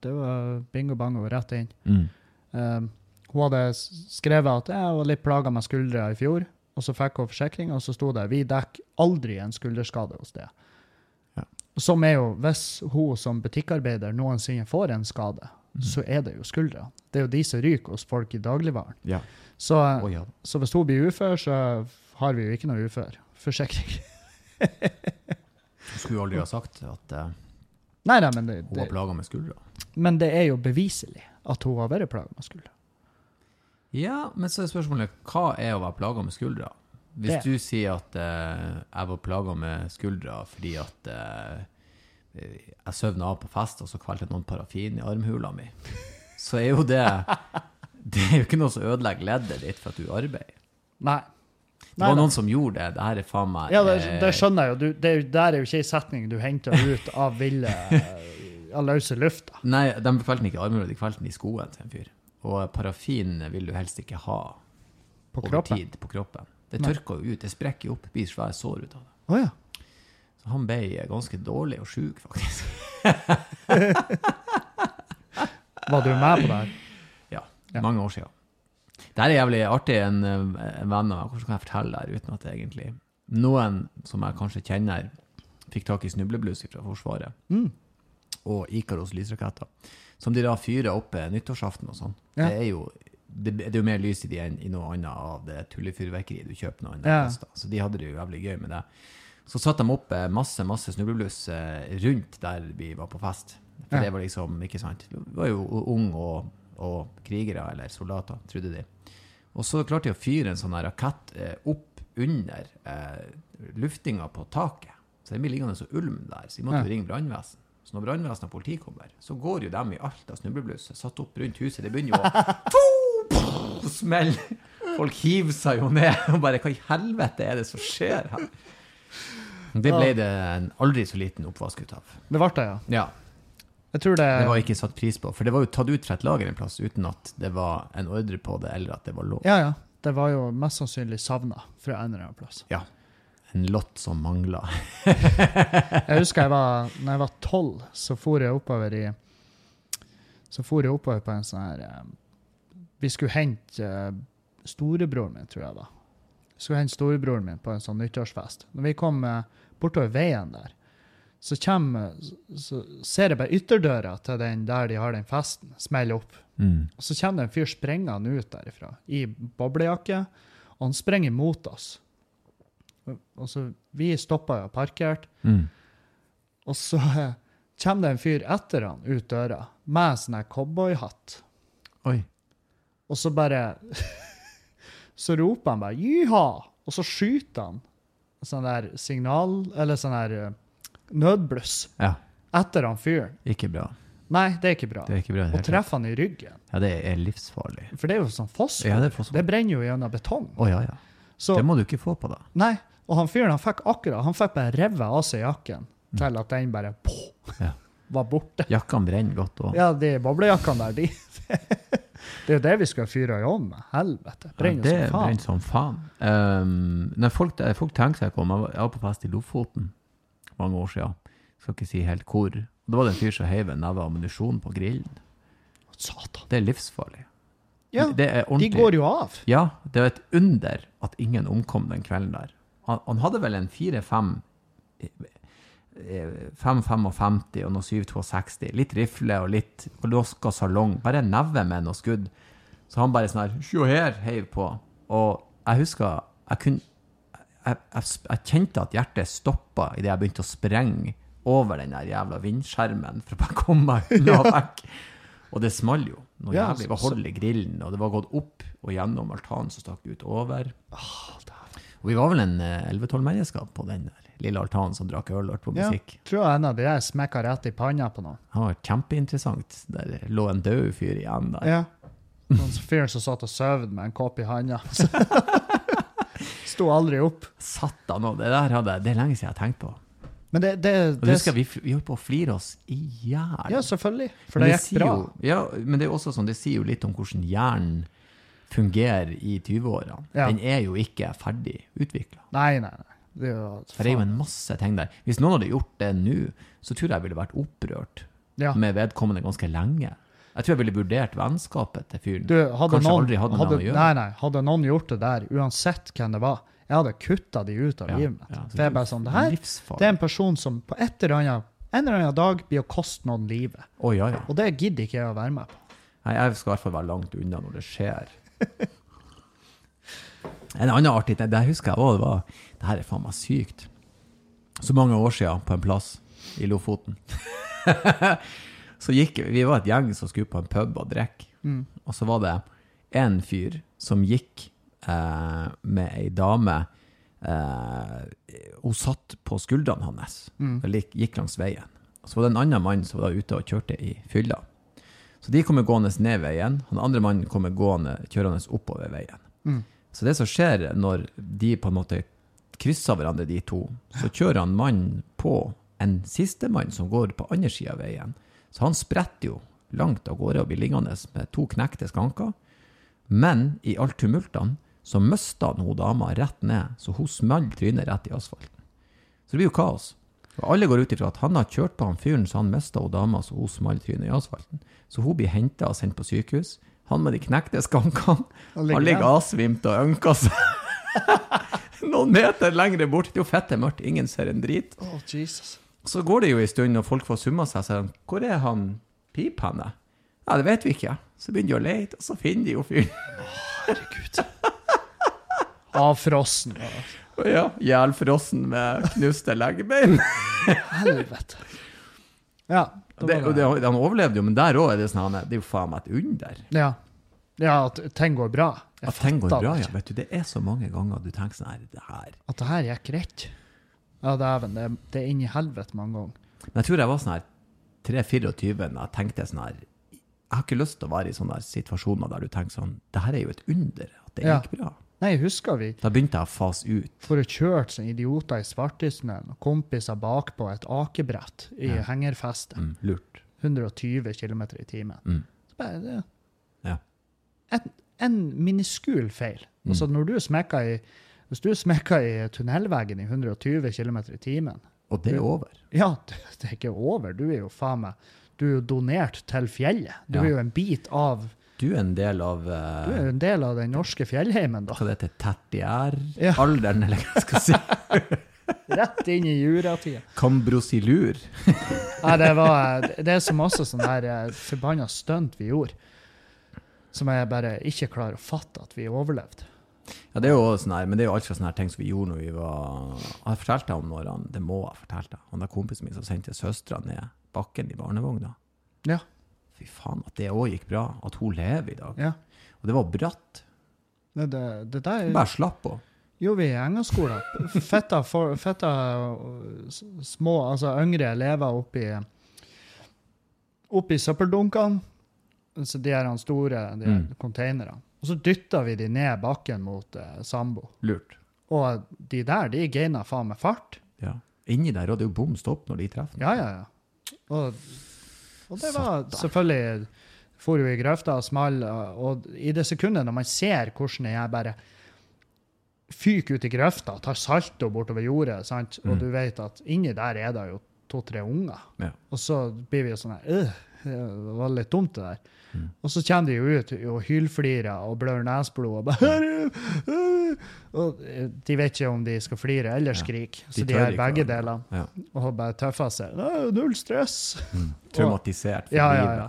det var bingo bango rett inn. Mm. Um, Hun hadde skrevet at jeg var litt plaga med skuldra i fjor, og så fikk hun forsikring, og så sto det vi dekker aldri en skulderskade hos det. Ja. Som er jo, hvis hun som butikkarbeider noensinne får en skade, så er det jo skuldra. Det er jo de som ryker hos folk i dagligvaren. Ja. Så, oh, ja. så hvis hun blir ufør, så har vi jo ikke noe uførforsikring. Hun skulle jo aldri ha sagt at uh, Nei, nei, men det, hun var plaga med skuldra. men det er jo beviselig at hun har vært plaga med skuldra. Ja, men så er spørsmålet hva er å være plaga med skuldra? Hvis Det. du sier at uh, jeg var plaga med skuldra fordi at eh, jeg sovna av på fest, og så kvelte noen parafin i armhula mi, så er jo det Det er jo ikke noe som ødelegger leddet ditt for at du arbeider. Nei. Det var noen som gjorde det. Det her er faen meg Ja, det, eh, det skjønner jeg jo. Du, det, er der er jo ikke ei setning du henter ut av ville av løse lufta. Nei, de kvelte den ikke i armhula, de kvelte den i skoen til en fyr. Og parafin vil du helst ikke ha På over kroppen. tid på kroppen. Det tørker jo ut, det sprekker jo opp, blir svære sår ut av det. Oh, ja. Så han ble ganske dårlig og sjuk, faktisk. Var du med på det her? Ja, Ja. mange år siden. Det er jævlig artig. En, en venn av meg, hvordan kan jeg fortelle det her uten at det egentlig Noen som jeg kanskje kjenner, fikk tak i snubleblus fra Forsvaret, Mm. og Ikaros lysraketter, som de da fyrer opp eh, nyttårsaften og sånn. Ja. Det er jo det, det er jo mer lys i de enn i noe annet av det tullefyrverkeriet du kjøper noe annet Ja. Så de hadde det jo jævlig gøy med det. Så satte de opp eh, masse masse snubleblus eh, rundt der vi var på fest. For Ja. det var liksom, ikke sant Vi var jo unge og, og krigere, eller soldater, trodde de. Og så klarte de å fyre en sånn rakett eh, opp under eh, luftinga på taket. Så den blir liggende så ulm der, så de måtte Ja. ringe brannvesen. Så når brannvesen og politi kommer, så går jo dem i alt av snubleblus satt opp rundt huset. Det begynner jo å smelle. Folk hiver seg jo ned. Og bare hva i helvete er det som skjer her? Det ble det en aldri så liten oppvask ut av. Det ble det, ja. Ja, Jeg tror det, det var ikke satt pris på. For det var jo tatt ut fra et lager en plass uten at det var en ordre på det, eller at det var lov. Ja, ja. Det var jo mest sannsynlig savna fra en eller annen plass. Ja. En lott som mangla. Jeg husker jeg var, når jeg var tolv, så for jeg oppover i Så for jeg oppover på en sånn her eh, Vi skulle hente eh, storebroren min, tror jeg det var. Skulle hente storebroren min på en sånn nyttårsfest. Når vi kom eh, bortover veien der, så, kommer, så ser jeg bare ytterdøra til den der de har den festen, smelle opp. Mm. Og så kommer det en fyr springende ut derifra i boblejakke, og han sprenger mot oss. Og- så, Vi stoppa og parkert, Mm. og så eh, kommer det en fyr etter han ut døra med sånn cowboyhatt. Oi. Og så bare Så roper han bare 'Jiha!', Og så skyter han sånn der signal, eller sånn der eh, nødbluss Ja, etter han fyren. ikke bra. Nei, det er ikke bra. Det er ikke bra. Og treffer han i ryggen. Ja, det er livsfarlig. For det er jo sånn fosfor. Ja, det er fosfor. Det brenner jo gjennom betong. Å ja, ja. Så, Det må du ikke få på, da. Nei, og han fyren han fikk akkurat Han fikk bare revet av seg jakken til at den bare poh, Ja. var borte. Jakkene brenner godt òg. Ja, de boblejakkene der, de Det er jo det vi skal fyre i ovnen med. Helvete. Ja, Brenner det som faen. brenner som faen. Um, når folk, eh, folk tenker seg ikke om Jeg var- på fest i Lofoten mange år siden. Skal ikke si helt hvor. Da var det en fyr som heiv en neve ammunisjon på grillen. Satan. Det er livsfarlig. Ja, det er de går jo av. Ja, det er et under at ingen omkom den kvelden der. Han, han hadde vel en 4-5 5-55 og noe 7-62. Litt rifle og litt loska salong. Bare en neve med noe skudd. Så han bare sånn her Sjå her, heiv på. Og jeg husker Jeg kunne jeg, jeg, jeg kjente at hjertet stoppa idet jeg begynte å sprenge over den der jævla vindskjermen for å bare komme meg unna vekk. Og det small jo. Noe Ja, jævlig. Var hold i grillen, og det var gått opp og gjennom altanen som stakk ut over. Og vi var vel en eh, 11-12 mennesker på den der lille altanen som drakk øl og hørte på Ja. musikk. Tror jeg en av de der smekka rett i panna på noen. Det var kjempeinteressant. Der lå en død fyr igjen der. Ja. Noen fyr som satt og sov med en kopp i handa. Sto aldri opp. Satan òg. Det der hadde det er lenge siden jeg har tenkt på. Men det, det, det det husker vi, vi holdt på å flire oss i hjel. Ja, selvfølgelig. For Men det gikk bra. Jo, ja, men det er også sånn, det sier jo litt om hvordan hjernen fungerer i 20-årene. Ja. Den er jo ikke ferdig utvikla. Nei, nei, nei. Det er For det er jo en masse ting der. Hvis noen hadde gjort det nå, så tror jeg jeg ville vært opprørt ja. med vedkommende ganske lenge. Jeg tror jeg ville vurdert vennskapet til fyren. Du, hadde Kanskje noen, aldri hadde, hadde, noen å gjøre. Nei, nei, hadde noen gjort det der, uansett hvem det var, jeg hadde kutta de ut av Ja, livet mitt. ja, jeg er bare sånn, det her, det er en person som på et eller annet, en eller annen dag blir å koste noen livet. Oh, ja. Og det gidder ikke jeg å være med på. Nei, jeg skal i hvert fall være langt unna når det skjer. En annen artig ting, det husker jeg også, det var Det her er faen meg sykt. Så mange år siden på en plass i Lofoten. så gikk Vi var et gjeng som skulle på en pub og drikke. Mm. Og så var det en fyr som gikk eh, med ei dame eh, Hun satt på skuldrene hans. Mm. og gikk, langs veien. Og så var det en annen mann som var ute og kjørte i fylla. Så de kommer gående ned veien. Han andre mannen kommer gående, kjørende oppover veien. Mm. Så det som skjer når de på en måte krysser hverandre, de to, så kjører han mannen på en sistemann som går på andre sida av veien. Så han spretter jo langt av gårde og blir liggende med to knekte skanker. Men i alt tumultene så mista hun dama rett ned, så hun smalt trynet rett i asfalten. Så det blir jo kaos. Og alle går ut ifra at han har kjørt på han fyren så han mista hun dama så hun smalt trynet i asfalten. Så hun blir henta og sendt på sykehus. Han med de knekte skankene, Han ligger avsvimt og ønker seg noen meter lenger bort. Det er jo fette mørkt, ingen ser en drit. Å, Jesus. Så går det jo en stund, og folk får summa seg, så de, hvor er han Pip? Ja, det vet vi ikke. Så begynner de å lete, og så finner de jo fyren. Herregud. Avfrossen. Ja, Jælfrossen med knuste leggebein. Helvete. Ja. Det, det, han overlevde jo, men der òg er det sånn han Det er jo faen meg et under. Ja. Ja, at ting går bra. Jeg At ting går bra, ja. Vet du, det er så mange ganger du tenker sånn her, det her At det her gikk greit. Ja, dæven. Det, det er inn i helvete mange ganger. Men jeg tror jeg var sånn her 3-24 da jeg tenkte sånn her Jeg har ikke lyst til å være i sånne situasjoner der du tenker sånn Det her er jo et under, at det Ja. gikk bra. Nei, husker vi Da begynte jeg å fase ut. for å kjøre som idioter i Svartisnøen og kompiser bakpå et akebrett i Ja. hengerfestet. Mm, lurt. 120 km i timen. Mm. Så bare, det. En, en miniskul feil. Mm. Altså når du smekker i Hvis du smekker i tunnelveggen i 120 km i timen Og det er over. Ja, det, det er ikke over. Du er jo faen meg Du er jo donert til fjellet. Du Ja. er jo en bit av Du er en del av Du eh, er en del av den norske fjellheimen, da. hva det heter, Ja. tertiæralderen, eller hva jeg skal si. Rett inn i juratida. Kambrosilur. Nei, det var Det er så masse sånn der eh, forbanna stunt vi gjorde, som jeg bare ikke klarer å fatte at vi overlevde. Ja, det er jo sånn her, men det er jo alt fra sånne her ting som vi gjorde når vi var Jeg fortalte om når han, det må jeg fortelle deg, han der kompisen min som sendte søstera ned bakken i barnevogna. Ja. Fy faen, at det òg gikk bra. At hun lever i dag. ja. Og det var bratt. Det, det, det der Bare slapp på. Jo, vi i engelskolen. Fetta, for, fetta små, altså yngre elever oppi oppi søppeldunkene. Så de her store de her Mm. containerne. Og så dytta vi de ned bakken mot eh, Sambo. Lurt. Og de der, de gaina faen meg fart. Ja. Inni der, hadde jo bom stopp når de treffer. Ja, ja, ja. Og, og det var Satan. selvfølgelig For jo i grøfta og small, og i det sekundet når man ser hvordan jeg bare fyker ut i grøfta, tar salto bortover jordet, sant? og Mm. du vet at inni der er det jo to-tre unger, Ja. og så blir vi jo sånn her «Øh, Det var litt dumt, det der. Mm. Og så kommer de jo ut og hylflirer og blør nesblod og! Og eh, de vet ikke om de skal flire eller skrike, ja. så de gjør ikke begge deler Ja. og bare tøffer seg. Null stress! Traumatisert for Ja, livet. ja.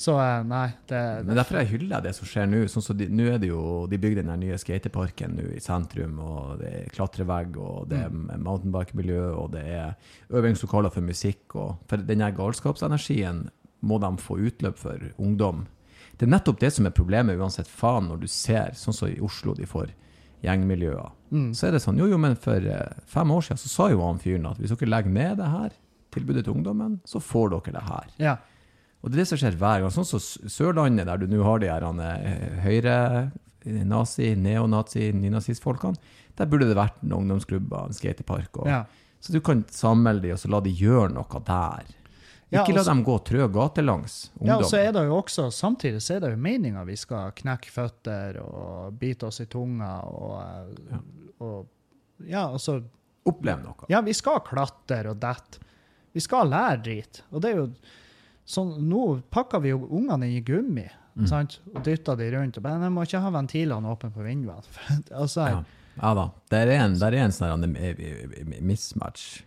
Så eh, nei, det, Men derfor jeg hyller det som skjer nå. Sånn så de, nå er det jo, de bygde den nye skateparken nå i sentrum, og det er klatrevegg, og det er Mm. mountainbike-miljø, og det er øvingslokaler for musikk. Og for den galskapsenergien må de få utløp for ungdom. Det er nettopp det som er problemet, uansett faen, når du ser, sånn som i Oslo, de får gjengmiljøer. mm, Så er det sånn, jo jo, men for eh, fem år siden så sa jo han fyren at hvis dere legger ned det her, tilbudet til ungdommen, så får dere det her. ja. Og det er det som skjer hver gang. Sånn som Sørlandet, der du nå har de her eh, høyre nazi, neonazi, nynazistfolkene, der burde det vært en ungdomsklubb, en skatepark. Og, ja. Så du kan samle de, og så la de gjøre noe der. Ja, Ikke la og dem gå trø gatelangs, Ja, og så er det jo også, samtidig så er det jo meninga vi skal knekke føtter og bite oss i tunga og Ja, og, ja, altså Oppleve noe. Ja, vi skal klatre og dette. Vi skal lære drit. Og det er jo sånn, Nå pakker vi jo ungene i gummi Mm. sant? og dytter de rundt. og bare, Jeg må ikke ha ventilene åpne på vinduene. altså, Ja. ja da. Der er en, der er en sånn her, eh, eh, mismatch.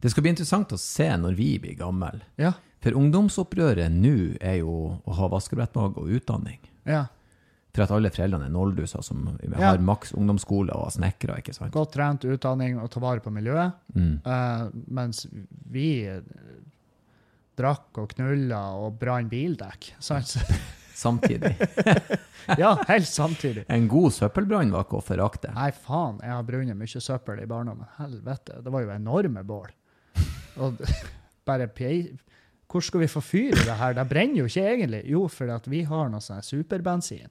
Det skal bli interessant å se når vi blir gamle. ja, For ungdomsopprøret nå er jo å ha vaskebrettmage og utdanning. ja. For at alle foreldrene er nollduser som Ja. har maks ungdomsskole og snekkere, ikke sant? Godt trent utdanning og ta vare på miljøet. Mm. Uh, mens vi eh, drakk og knulla og brant bildekk. Sant? Samtidig. ja, helt samtidig. En god søppelbrann var ikke å forakte. Nei, faen, jeg har brunnet mye søppel i barndommen. Helvete, det var jo enorme bål. Og bare. Hvor skal vi få fyr i det her? Det brenner jo ikke egentlig. Jo, at vi har noe sånn superbensin.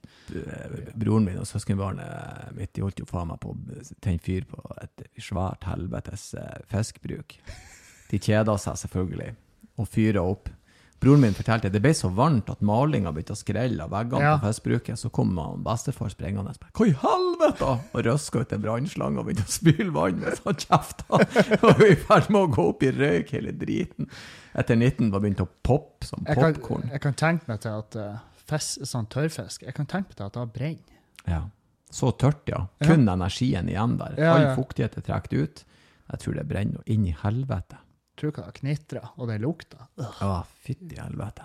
Broren min og søskenbarnet mitt de holdt jo faen meg på å tenne fyr på et svært helvetes eh, fiskbruk. De kjeda seg selvfølgelig, og fyra opp. Broren min fortalte at det ble så varmt at malinga begynte å skrelle av veggene Ja. på festbruket. Så kom han bestefar sprengende Hva i helvete?! Og røska ut en brannslange og begynte å spyle vann mens han kjefta. Og var i ferd med å gå opp i røyk, hele driten. Etter 19 var begynt å poppe som Jeg popkorn. jeg kan tenke meg til at uh, fisk, sånn tørrfisk Jeg kan tenke meg til at det brenner. Ja. Så tørt, ja. Ja. Kun energien igjen der. Ja, All ja. fuktighet er trukket ut. Jeg tror det brenner inn i helvete. Tror ikke det knitrer, og det lukter. Å, fytti helvete.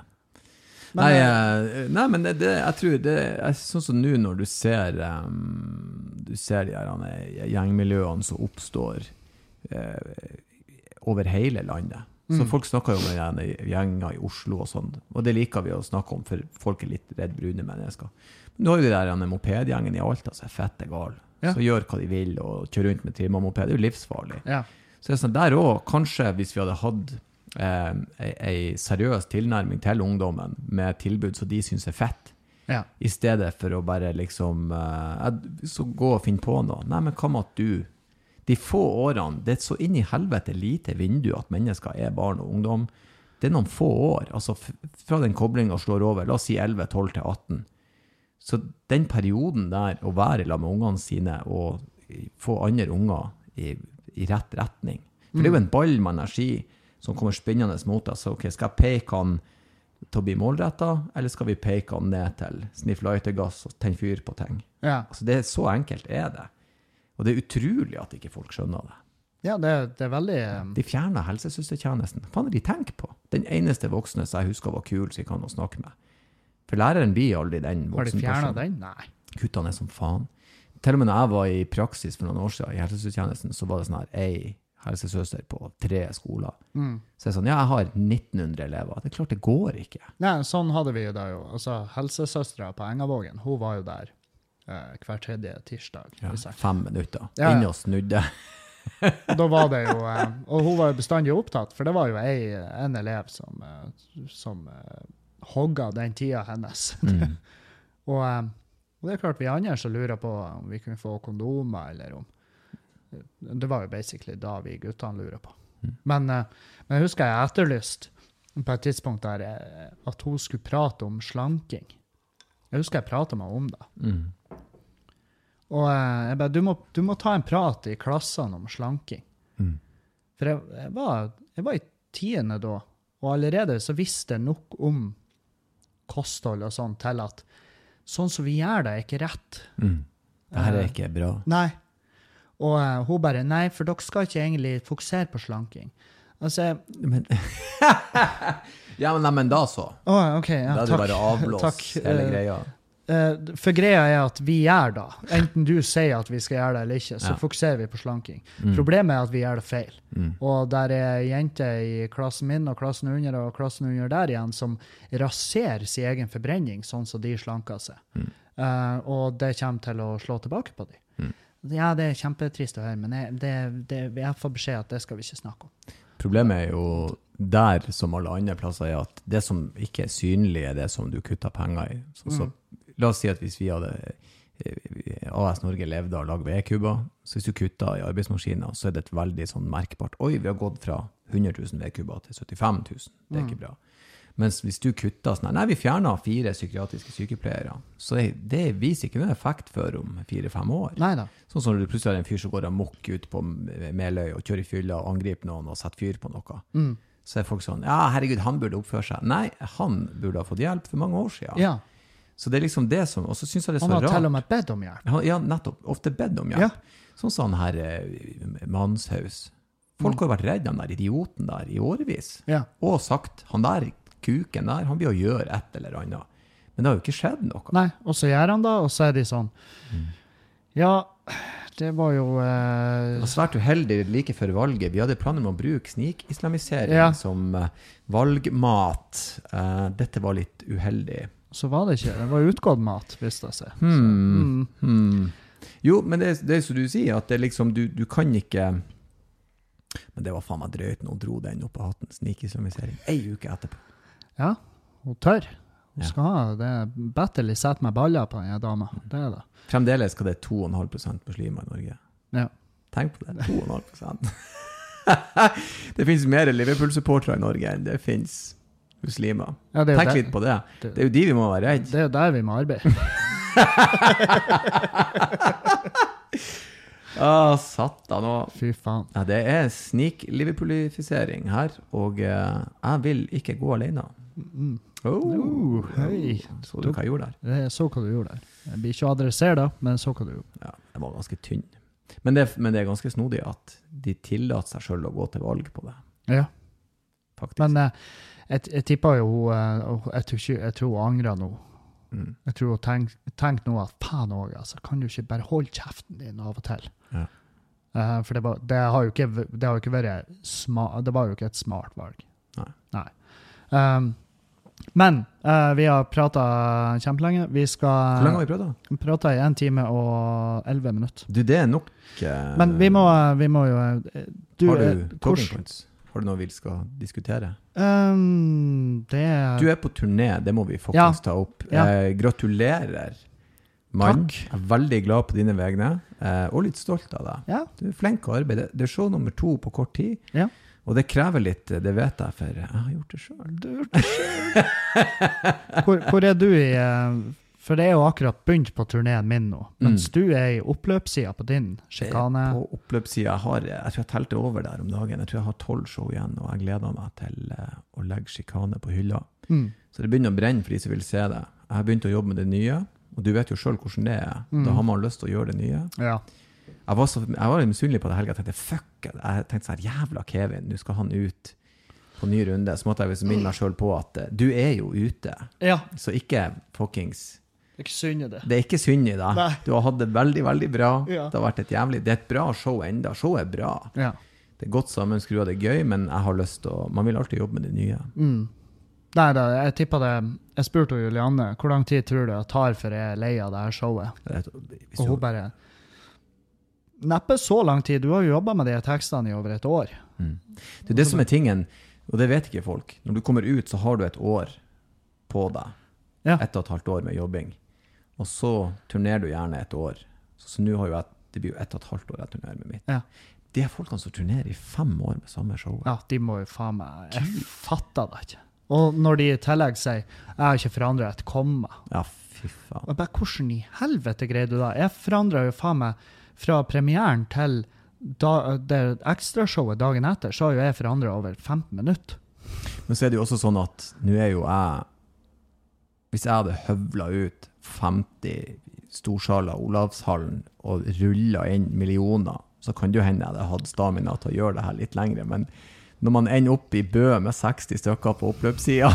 Men, nei, eh, eh, nei, men det, det, jeg tror det er sånn som nå når du ser um, Du ser de her eh, gjengmiljøene som oppstår uh, over hele landet. Så Mm. folk snakker jo om gjenger i Oslo og sånn, og det liker vi å snakke om, for folk er litt redd brune mennesker. Men du har jo de der gjerne mopedgjengen i Alta som er fette gale, Ja. som gjør hva de vil og kjører rundt med trimma-moped. Det er jo livsfarlig. ja. Så det er sånn, der òg, kanskje hvis vi hadde hatt eh, ei, seriøs tilnærming til ungdommen med tilbud som de syns er fett, ja. i stedet for å bare liksom eh, Så gå og finne på noe. Nei, men hva med at du De få årene Det er så inn i helvete lite vindu at mennesker er barn og ungdom. Det er noen få år. Altså fra den koblinga slår over, la oss si 11, 12 til 18. Så den perioden der, å være sammen med ungene sine og få andre unger i, i rett retning For det er jo en ball med energi som kommer spinnende mot deg. Så ok, skal jeg peke han til å bli målretta, eller skal vi peke han ned til sniff lightergass og tenne fyr på ting? ja. Altså, det er Så enkelt er det. Og det er utrolig at ikke folk skjønner det. ja det, det er veldig eh, De fjerner helsesøstertjenesten. Hva faen er de tenker på? Den eneste voksne som jeg husker var kul, som jeg kan snakke med. For læreren blir aldri den Har de fjerna den? Nei. Kuttene er som faen. Til og med når jeg var i praksis for noen år siden i helsesøstertjenesten, så var det sånn her ei helsesøster på tre skoler. Mm. Så jeg er sånn, ja, jeg har 1900 elever. Det er klart det går ikke. Nei, sånn hadde vi det jo. Altså, Helsesøstera på Engavågen, hun var jo der eh, hver tredje tirsdag. Ja, fem minutter. Ja, ja. Inn og snudde. Da var det jo eh, Og hun var jo bestandig opptatt, for det var jo ei, en elev som, eh, som eh, hogga den tida hennes. Mm. Og, eh, og det er klart vi andre som lurer på om vi kunne få kondomer, eller om Det var jo basically da vi guttene lurer på. Mm. Men, eh, men jeg husker jeg etterlyst på et tidspunkt der eh, at hun skulle prate om slanking. Jeg husker jeg prata med henne om det. Mm. Og eh, jeg bare, du må, du må ta en prat i klassene om slanking. Mm. For jeg, jeg, var, jeg var i tiende da, og allerede så visste jeg nok om kosthold og sånn til at sånn som vi gjør det, er ikke rett. Mm. Det her er ikke bra. Nei. Og eh, hun bare Nei, for dere skal ikke egentlig fokusere på slanking. Altså Men Ja, men, nei, men da så. Oh, okay, Ja, Da er det takk. bare avblåst Takk. hele Eh, greia. Eh, for greia er at vi gjør det. Enten du sier at vi skal gjøre det eller ikke, så Ja. fokuserer vi på slanking. Mm. Problemet er at vi gjør det feil. Mm. Og der er jenter i klassen min og klassen under og klassen under der igjen som raserer sin egen forbrenning, sånn som de slanker seg. Mm. Uh, og det kommer til å slå tilbake på dem. Mm. Ja, det er kjempetrist å høre, men jeg, det, det, jeg får beskjed at det skal vi ikke snakke om. Problemet er jo der, som alle andre plasser, er at det som ikke er synlig, er det som du kutter penger i. Så, så, Mm. La oss si at hvis vi hadde eh, AS Norge levde av å lage vedkubber, så hvis du kutter i arbeidsmaskiner, så er det et veldig sånn merkbart Oi, vi har gått fra 100 000 vedkubber til 75 000. Det er Mm. ikke bra. Mens hvis du kutter sånn Nei, vi fjerna fire psykiatriske sykepleiere. Så det, det viser ikke noen effekt før om fire-fem år. Neida. Sånn som når du plutselig har en fyr som går amok ut på Meløy og kjører i fylla og angriper noen og setter fyr på noe. Mm. så er folk sånn Ja, herregud, han burde oppføre seg. Nei, han burde ha fått hjelp for mange år siden. Ja. Så det er liksom det som Og så syns jeg det er så rart. Han har til og med bedt om hjelp. Han- Ja, nettopp. Ofte bedt om hjelp. Ja. Sånn som han her eh, Manshaus. Folk har vært redd han der idioten der i årevis. Ja. Og sagt han der kuken der, han blir å gjøre et eller annet. Men det har jo ikke skjedd noe. Nei, og så gjør han det, og så er de sånn Mm. Ja, det var jo Det eh, var svært uheldig like før valget. Vi hadde planer om å bruke snikislamisering Ja. som eh, valgmat. Eh, dette var litt uheldig. Så var det ikke. Det var utgått mat, viste det seg. Hmm. Mm. Hmm. Jo, men det, det er som du sier, at det liksom, du, du kan ikke Men det var faen meg drøyt når hun dro den opp av hatten. Snikislamisering. Ei uke etterpå. Ja, hun tør. Hun Ja. skal ha det er setter meg med baller på den dama. Det er det. Fremdeles skal det 2,5% muslimer i Norge. Ja. Tenk på det. 2,5% Det finnes mer Liverpool-supportere i Norge enn det finnes muslimer. Ja, Tenk litt på det. det- Det er jo de vi må være redd. Det er jo der vi må arbeide. Ah, satan òg. Fy faen. Ja, det er snik-liverpoolifisering her, og eh, jeg vil ikke gå alene. Mm. Oh, Oh, hei. Så du hva jeg gjorde der? Jeg så hva du gjorde der. Jeg blir ikke å adressere det, men så hva du gjorde. Ja, jeg var ganske tynn. Men det, men det er ganske snodig at de tillater seg sjøl å gå til valg på det, Ja. faktisk. Men eh, jeg, jeg tipper jo hun eh, jeg, tror ikke, jeg tror hun angrer nå. mm. Jeg tror hun tenker tenk nå at faen òg, altså. Kan du ikke bare holde kjeften din av og til? Ja. Uh, for det, var, det, har jo ikke, det har jo ikke vært sma, Det var jo ikke et smart valg. Nei. Um, men uh, vi har prata kjempelenge. Vi Hvor lenge har vi prata? Prata i én time og elleve minutter. Du, det er nok. uh, Men vi må, vi må jo du, Har du talking points? Har du noe vi skal diskutere? Um, det Du er på turné, det må vi Ja. faktisk ta opp. Ja. Eh, gratulerer, mann. Takk. Jeg er veldig glad på dine vegne, eh, og litt stolt av deg. Ja. Du er flink å arbeide. Det er show nummer to på kort tid. Ja. Og det krever litt, det vet jeg, for jeg har gjort det sjøl. Hvor, hvor er du i eh, For det er jo akkurat begynt på turneen min nå. Mens Mm. du er i oppløpssida på din sjikane. På oppløpssida jeg har Jeg tror jeg telte over der om dagen. Jeg tror jeg har tolv show igjen, og jeg gleder meg til eh, å legge sjikane på hylla. Mm. Så det begynner å brenne for de som vil se det. Jeg har begynt å jobbe med det nye, og du vet jo sjøl hvordan det er. Mm. Da har man lyst til å gjøre det nye. Ja. Jeg var, så, jeg var misunnelig på det helga. Jeg tenkte fuck. Jeg tenkte sånn jævla Kevin, nå skal han ut på ny runde. Så måtte jeg liksom minne meg sjøl på at eh, du er jo ute, ja. så ikke fuckings Det er ikke synd i det. Det er ikke synd i deg. Du har hatt det veldig, veldig bra. Ja. Det har vært et jævlig Det er et bra show enda. Showet er bra. Ja. Det er godt sammenskruet, det er gøy, men jeg har lyst til å Man vil alltid jobbe med det nye. Mm. Nei da, jeg tippa det Jeg spurte Julianne hvor lang tid tror du det tar før jeg er lei av det her showet. Det er Og hun bare Neppe så lang tid. Du har jo jobba med de tekstene i over et år. Mm. Det er det som er tingen, og det vet ikke folk. Når du kommer ut, så har du et år på deg. Ja. Ett og et halvt år med jobbing. Og så turnerer du gjerne et år. Så, så nå har jo jeg Det blir jo ett og et halvt år jeg turnerer med mitt. Ja. De folkene som turnerer i fem år med samme show. Ja, de må jo faen meg Jeg fatter det ikke. Og når de i tillegg sier 'jeg har ikke forandra et komma', Ja, fy faen. Jeg bare hvordan i helvete greier du det? Jeg forandra jo faen meg fra premieren til da, det ekstrashowet dagen etter, så har jo jeg forandra over 15 minutter. Men så er det jo også sånn at nå er jo jeg Hvis jeg hadde høvla ut 50 storsaler Olavshallen og rulla inn millioner, så kan det jo hende jeg hadde stamina til å gjøre det her litt lengre. Men når man ender opp i Bø med 60 stykker på oppløpssida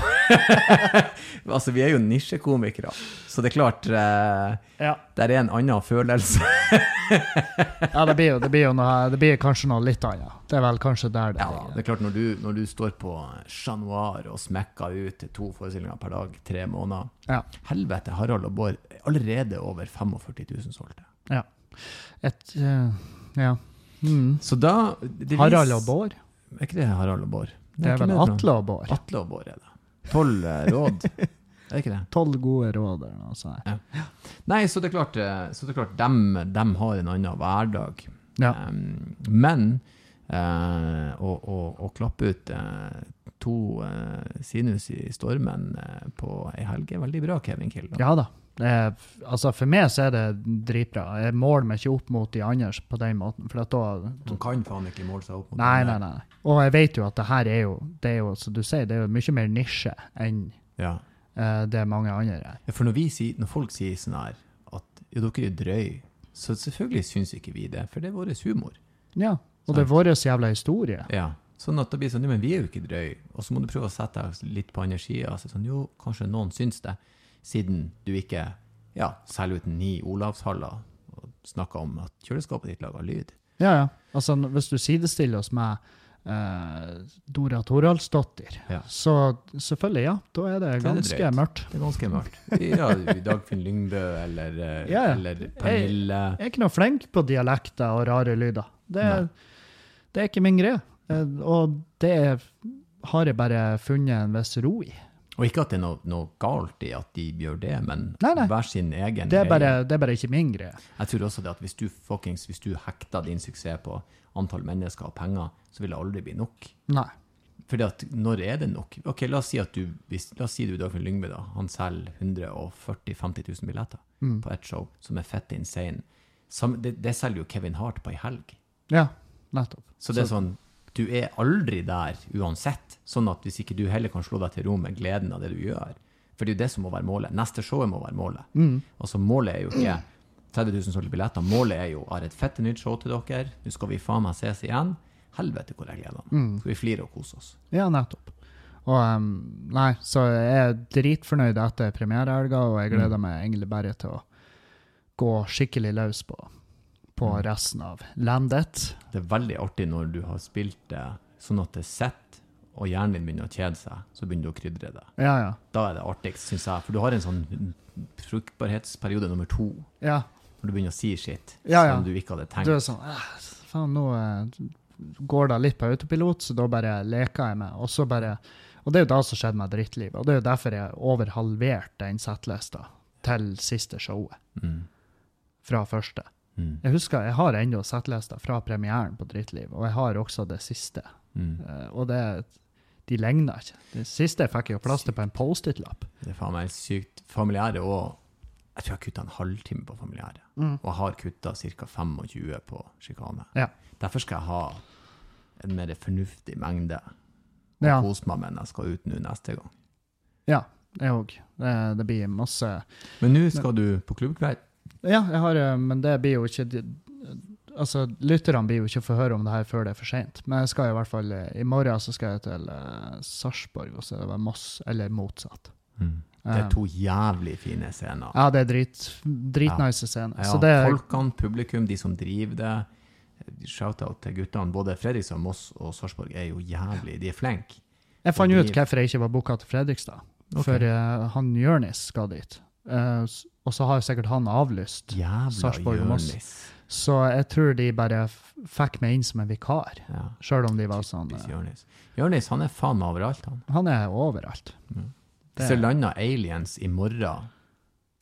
Altså, vi er jo nisjekomikere, så det er klart eh, Ja. Der er en annen følelse. Ja, det blir jo, det blir jo noe, det blir kanskje noe litt annet. Det er vel kanskje der det Ja, det er klart når du, når du står på Chat Noir og smekker ut til to forestillinger per dag, tre måneder Ja. Helvete, Harald og Bård er allerede over 45 000 solgte. Et, uh, ja. Mm. Så da det Harald og Bård? Er ikke det Harald og Bård? Det er vel det, Atle og Bård. Atle og Bård er det. Tolv eh, råd. er det ikke det? Tolv gode råd eller noe sånt. Nei, så det er klart, eh, så det er klart dem, dem har en annen hverdag. Ja. Um, men uh, å, å, å klappe ut uh, to uh, sinus i stormen på ei helg er veldig bra, Kevin Kill. Ja da. Er, altså For meg så er det dritbra. Jeg måler meg ikke opp mot de andre på den måten. For da Man kan faen ikke måle seg opp mot Nei, nei, nei. Og jeg vet jo at det her er jo, det er jo som du sier, det er jo mye mer nisje enn Ja. eh, det mange andre er. Ja, For når, vi sier, når folk sier sånn her at ja, dere er drøy, så selvfølgelig syns ikke vi det, for det er vår humor. Ja. Og det er vår jævla historie. Ja. Sånn at det blir sånn, men vi er jo ikke drøy. Og så må du prøve å sette deg litt på andre sida. Altså, sånn, jo, kanskje noen syns det, siden du ikke ja, selger ut ni Olavshaller og snakker om at kjøleskapet ditt lager lyd. Ja, ja. Altså, hvis du sidestiller oss med eh, Dora Toralsdottir, Ja. så selvfølgelig, ja. Da er det er det ganske mørkt. Det er ganske mørkt. Ja, Dagfinn Lyngbø eller, eh, Ja, ja. eller Pernille. Jeg er ikke noe flink på dialekter og rare lyder. Det, det er ikke min greie. Eh, Og det har jeg bare funnet en viss ro i. Og ikke at det er noe, noe galt i at de gjør det, men Nei, nei. hver sin egen Det er, bare, det er bare ikke min greie. Jeg tror også det at hvis du fuckings, hvis du hekter din suksess på antall mennesker og penger, så vil det aldri bli nok. Nei. Fordi at når er det nok? Ok, La oss si at du hvis, la oss si du Dagfinn Lyngby da, han selger 140 000-50 000 billetter Mm. på ett show, som er fett insane. Sam, det, det selger jo Kevin Hart på ei helg. Ja, nettopp. Så det er sånn, du er aldri der uansett. Sånn at hvis ikke du heller kan slå deg til ro med gleden av det du gjør. For det er jo det som må være målet. Neste showet må være målet. Mm. Altså Målet er jo ikke 30 000 solgte billetter. Målet er jo har et fett nytt show til dere. Nå skal vi faen meg ses igjen. Helvete hvor jeg gleder meg. Mm. Skal vi flire og kose oss. Ja, nettopp. Og um, nei, så jeg er dritfornøyd etter premierehelga, og jeg gleder meg egentlig bare til å gå skikkelig løs på, på Mm. resten av landet. Det er veldig artig når du har spilt det sånn at det sitter, og hjernen din begynner å kjede seg, så begynner du å krydre det. Ja, ja. Da er det artigst, syns jeg. For du har en sånn fruktbarhetsperiode nummer to, Ja, når du begynner å si shit som du ikke hadde tenkt. du er sånn eh, Faen, nå eh, går det litt på autopilot, så da bare leker jeg med. Og så bare Og det er jo det som skjedde med Drittlivet. Og det er jo derfor jeg overhalverte den settlista til siste showet. Mm. Fra første. Mm. Jeg husker, jeg har ennå settlista fra premieren på Drittliv, og jeg har også det siste. Mm. Uh, og det De ligner ikke. Det siste fikk jeg jo plass til på en Post-It-lapp. Det er faen meg sykt. Familiære òg. Jeg tror jeg har kutta en halvtime på familiære. Og jeg har kutta ca. 25 på sjikane. Ja. Derfor skal jeg ha en mer fornuftig mengde å Ja. kose meg med når jeg skal ut nå neste gang. Ja, jeg òg. Det, det blir masse Men nå skal du på klubbkveld. Ja, jeg har, eh, men det blir jo ikke Altså, lytterne blir jo ikke få høre om det her før det er for seint. Men jeg skal i hvert fall eh, I morgen så skal jeg til uh, Sarpsborg, og så er det Moss, eller motsatt. Mm. Det er to jævlig fine scener. Ja, det er drit, dritnice scener. Ja, Så det Folkene, publikum, de som driver det. Shout-out til guttene. Både Fredrikstad, Moss og Sarpsborg er jo jævlig De er flinke. Jeg fant ut hvorfor jeg ikke var booka til Fredrikstad. Okay. For uh, han Jørnis skal dit. S- og så har sikkert han avlyst. Sarpsborg og Moss. Så jeg tror de bare fikk meg inn som en vikar. Ja. Sjøl om de var sånn eh, Jørnis. Jørnis han er faen meg overalt, han. Han er overalt. Hvis det lander aliens i morgen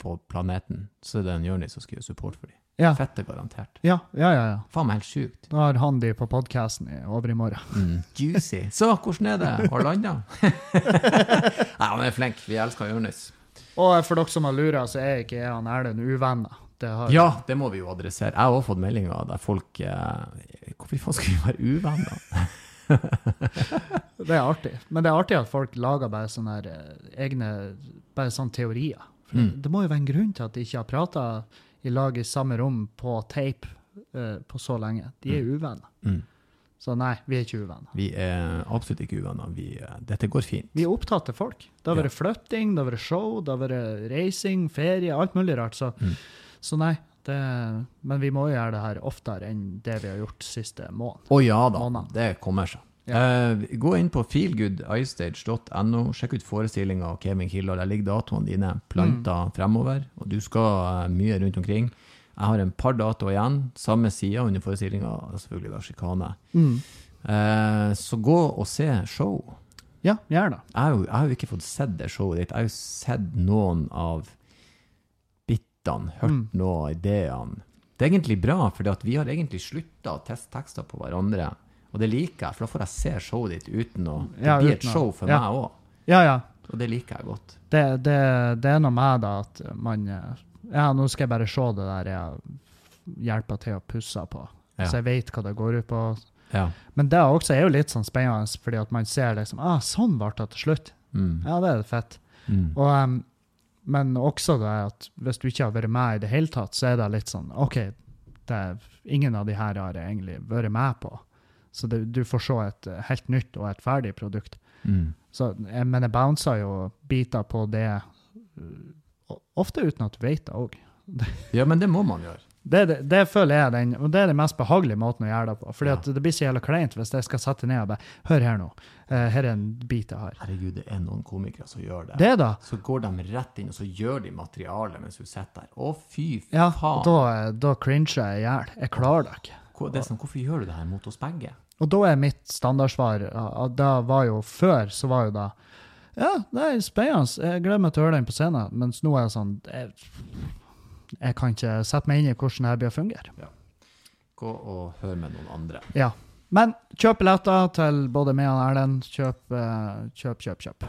på planeten, så er det en Jørnis som skal gjøre support for dem. Ja, er garantert. ja, ja. ja, ja. Faen meg helt sjukt. Da har han de på podkasten over i morgen. Mm. Juicy. Så, hvordan er det? Har landa? Nei, han er flink. Vi elsker Jørnis. Og for dere som har lura, så er ikke jeg og Erlend uvenner. Det har, Ja, det må vi jo adressere. Jeg har også fått meldinger der folk eh, Hvorfor faen skal vi være uvenner? Det er artig. Men det er artig at folk lager bare sånne her, eh, egne bare sånne teorier. Mm. Det må jo være en grunn til at de ikke har prata i lag i samme rom på tape eh, på så lenge. De er uvenner. Mm. Så nei, vi er ikke uvenner. Vi er absolutt ikke uvenner. Vi, eh, dette går fint. Vi er opptatt av folk. Det har Ja. vært flytting, det har vært show, det har vært reising, ferie, alt mulig rart. Så, Mm. så nei. Det, men vi må jo gjøre det her oftere enn det vi har gjort siste måned. Å ja da, Måned. det kommer seg. Ja. Uh, gå inn på feelgoodistage.no. sjekk ut forestillinga av Kevin Kildahl. Der ligger datoene dine planta fremover, og du skal eh, mye rundt omkring. Jeg har en par datoer igjen, samme side under forestillinga, selvfølgelig da sjikane. Eh, så gå og se show. Ja, gjør det. Jeg jeg har jo ikke fått sett det showet ditt. Jeg har jo sett noen av bitene, hørt Mm. noen av ideene. Det er egentlig bra, for vi har egentlig slutta å teste tekster på hverandre. Og det liker jeg, for da får jeg se showet ditt uten å Det Ja, blir et show for ja. meg òg. Ja, ja. Og det liker jeg godt. Det, det, det er noe med det at man eh, Ja, nå skal jeg bare se det der jeg hjelper til å pusse på, Ja. så jeg vet hva det går ut på. Ja. Men det også er jo litt sånn spennende, fordi at man ser liksom ah, Sånn ble det til slutt. Mm. Ja, det er fett. Mm. Og, um, men også det at hvis du ikke har vært med i det hele tatt, så er det litt sånn OK, det er, ingen av de her har jeg egentlig vært med på. Så det, du får se et eh, helt nytt og et ferdig produkt. Mm. Så, eh, men jeg bouncer jo biter på det ofte uten at du vet det òg. Ja, men det må man gjøre. Det, det, det føler jeg den, og det er den mest behagelige måten å gjøre det på. Fordi Ja. det blir så jævla kleint hvis jeg skal sette ned og bare Hør her nå. eh, her er en bit jeg har. Herregud, det er noen komikere som gjør det. Det, da. Så går de rett inn, og så gjør de materialet mens du sitter der. Å, fy Ja, faen. da, eh, da cringer jeg i hjel. Jeg klarer det ikke. Sånn, hvorfor gjør du det her mot oss begge? Og da er mitt standardsvar det Da var jo før, så var jo da Ja, det er spennende. Jeg gleder meg til å høre den på scenen. Mens nå er jeg sånn Jeg, jeg kan ikke sette meg inn i hvordan det her blir å fungere. Gå og hør med noen andre. Ja. Men kjøp billetter til både meg og Erlend. Kjøp, uh, kjøp, kjøp, kjøp.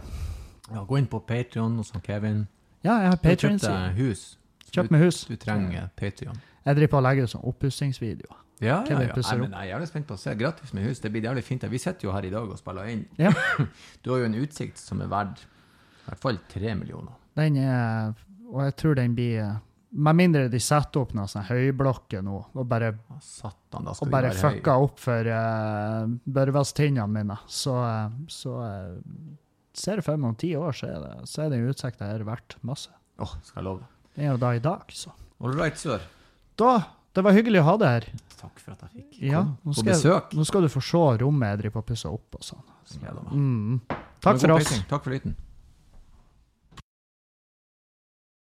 Ja, gå inn på Patreon hos han Kevin. Ja, jeg har Patrion. Kjøp deg hus. Kjøp med hus. Du trenger Patreon. Jeg driver på å legge ut sånn oppussingsvideoer. Ja, ja, ja. Nei, men jeg er jævlig spent på å se. Gratis med hus. Det blir jævlig fint. Vi sitter jo her i dag og spiller inn. Ja. Du har jo en utsikt som er verdt i hvert fall tre millioner. Den er Og jeg tror den blir Med mindre de setter opp noen sånne høyblokker nå, og bare Satan, og bare fucker høy. opp for uh, børvestinnene mine, så, eh, så uh, ser jeg for meg om ti år, så er, det, så er den utsikta her verdt masse. Åh, skal jeg love det. Det er jo da i dag, så. All right, sir. Da, det var hyggelig å ha deg her. Takk for at jeg fikk Ja, komme nå på jeg, besøk. nå skal du få se rommet jeg driver på å pusse opp og sånn. Mm. Takk for oss. Takk for lytten.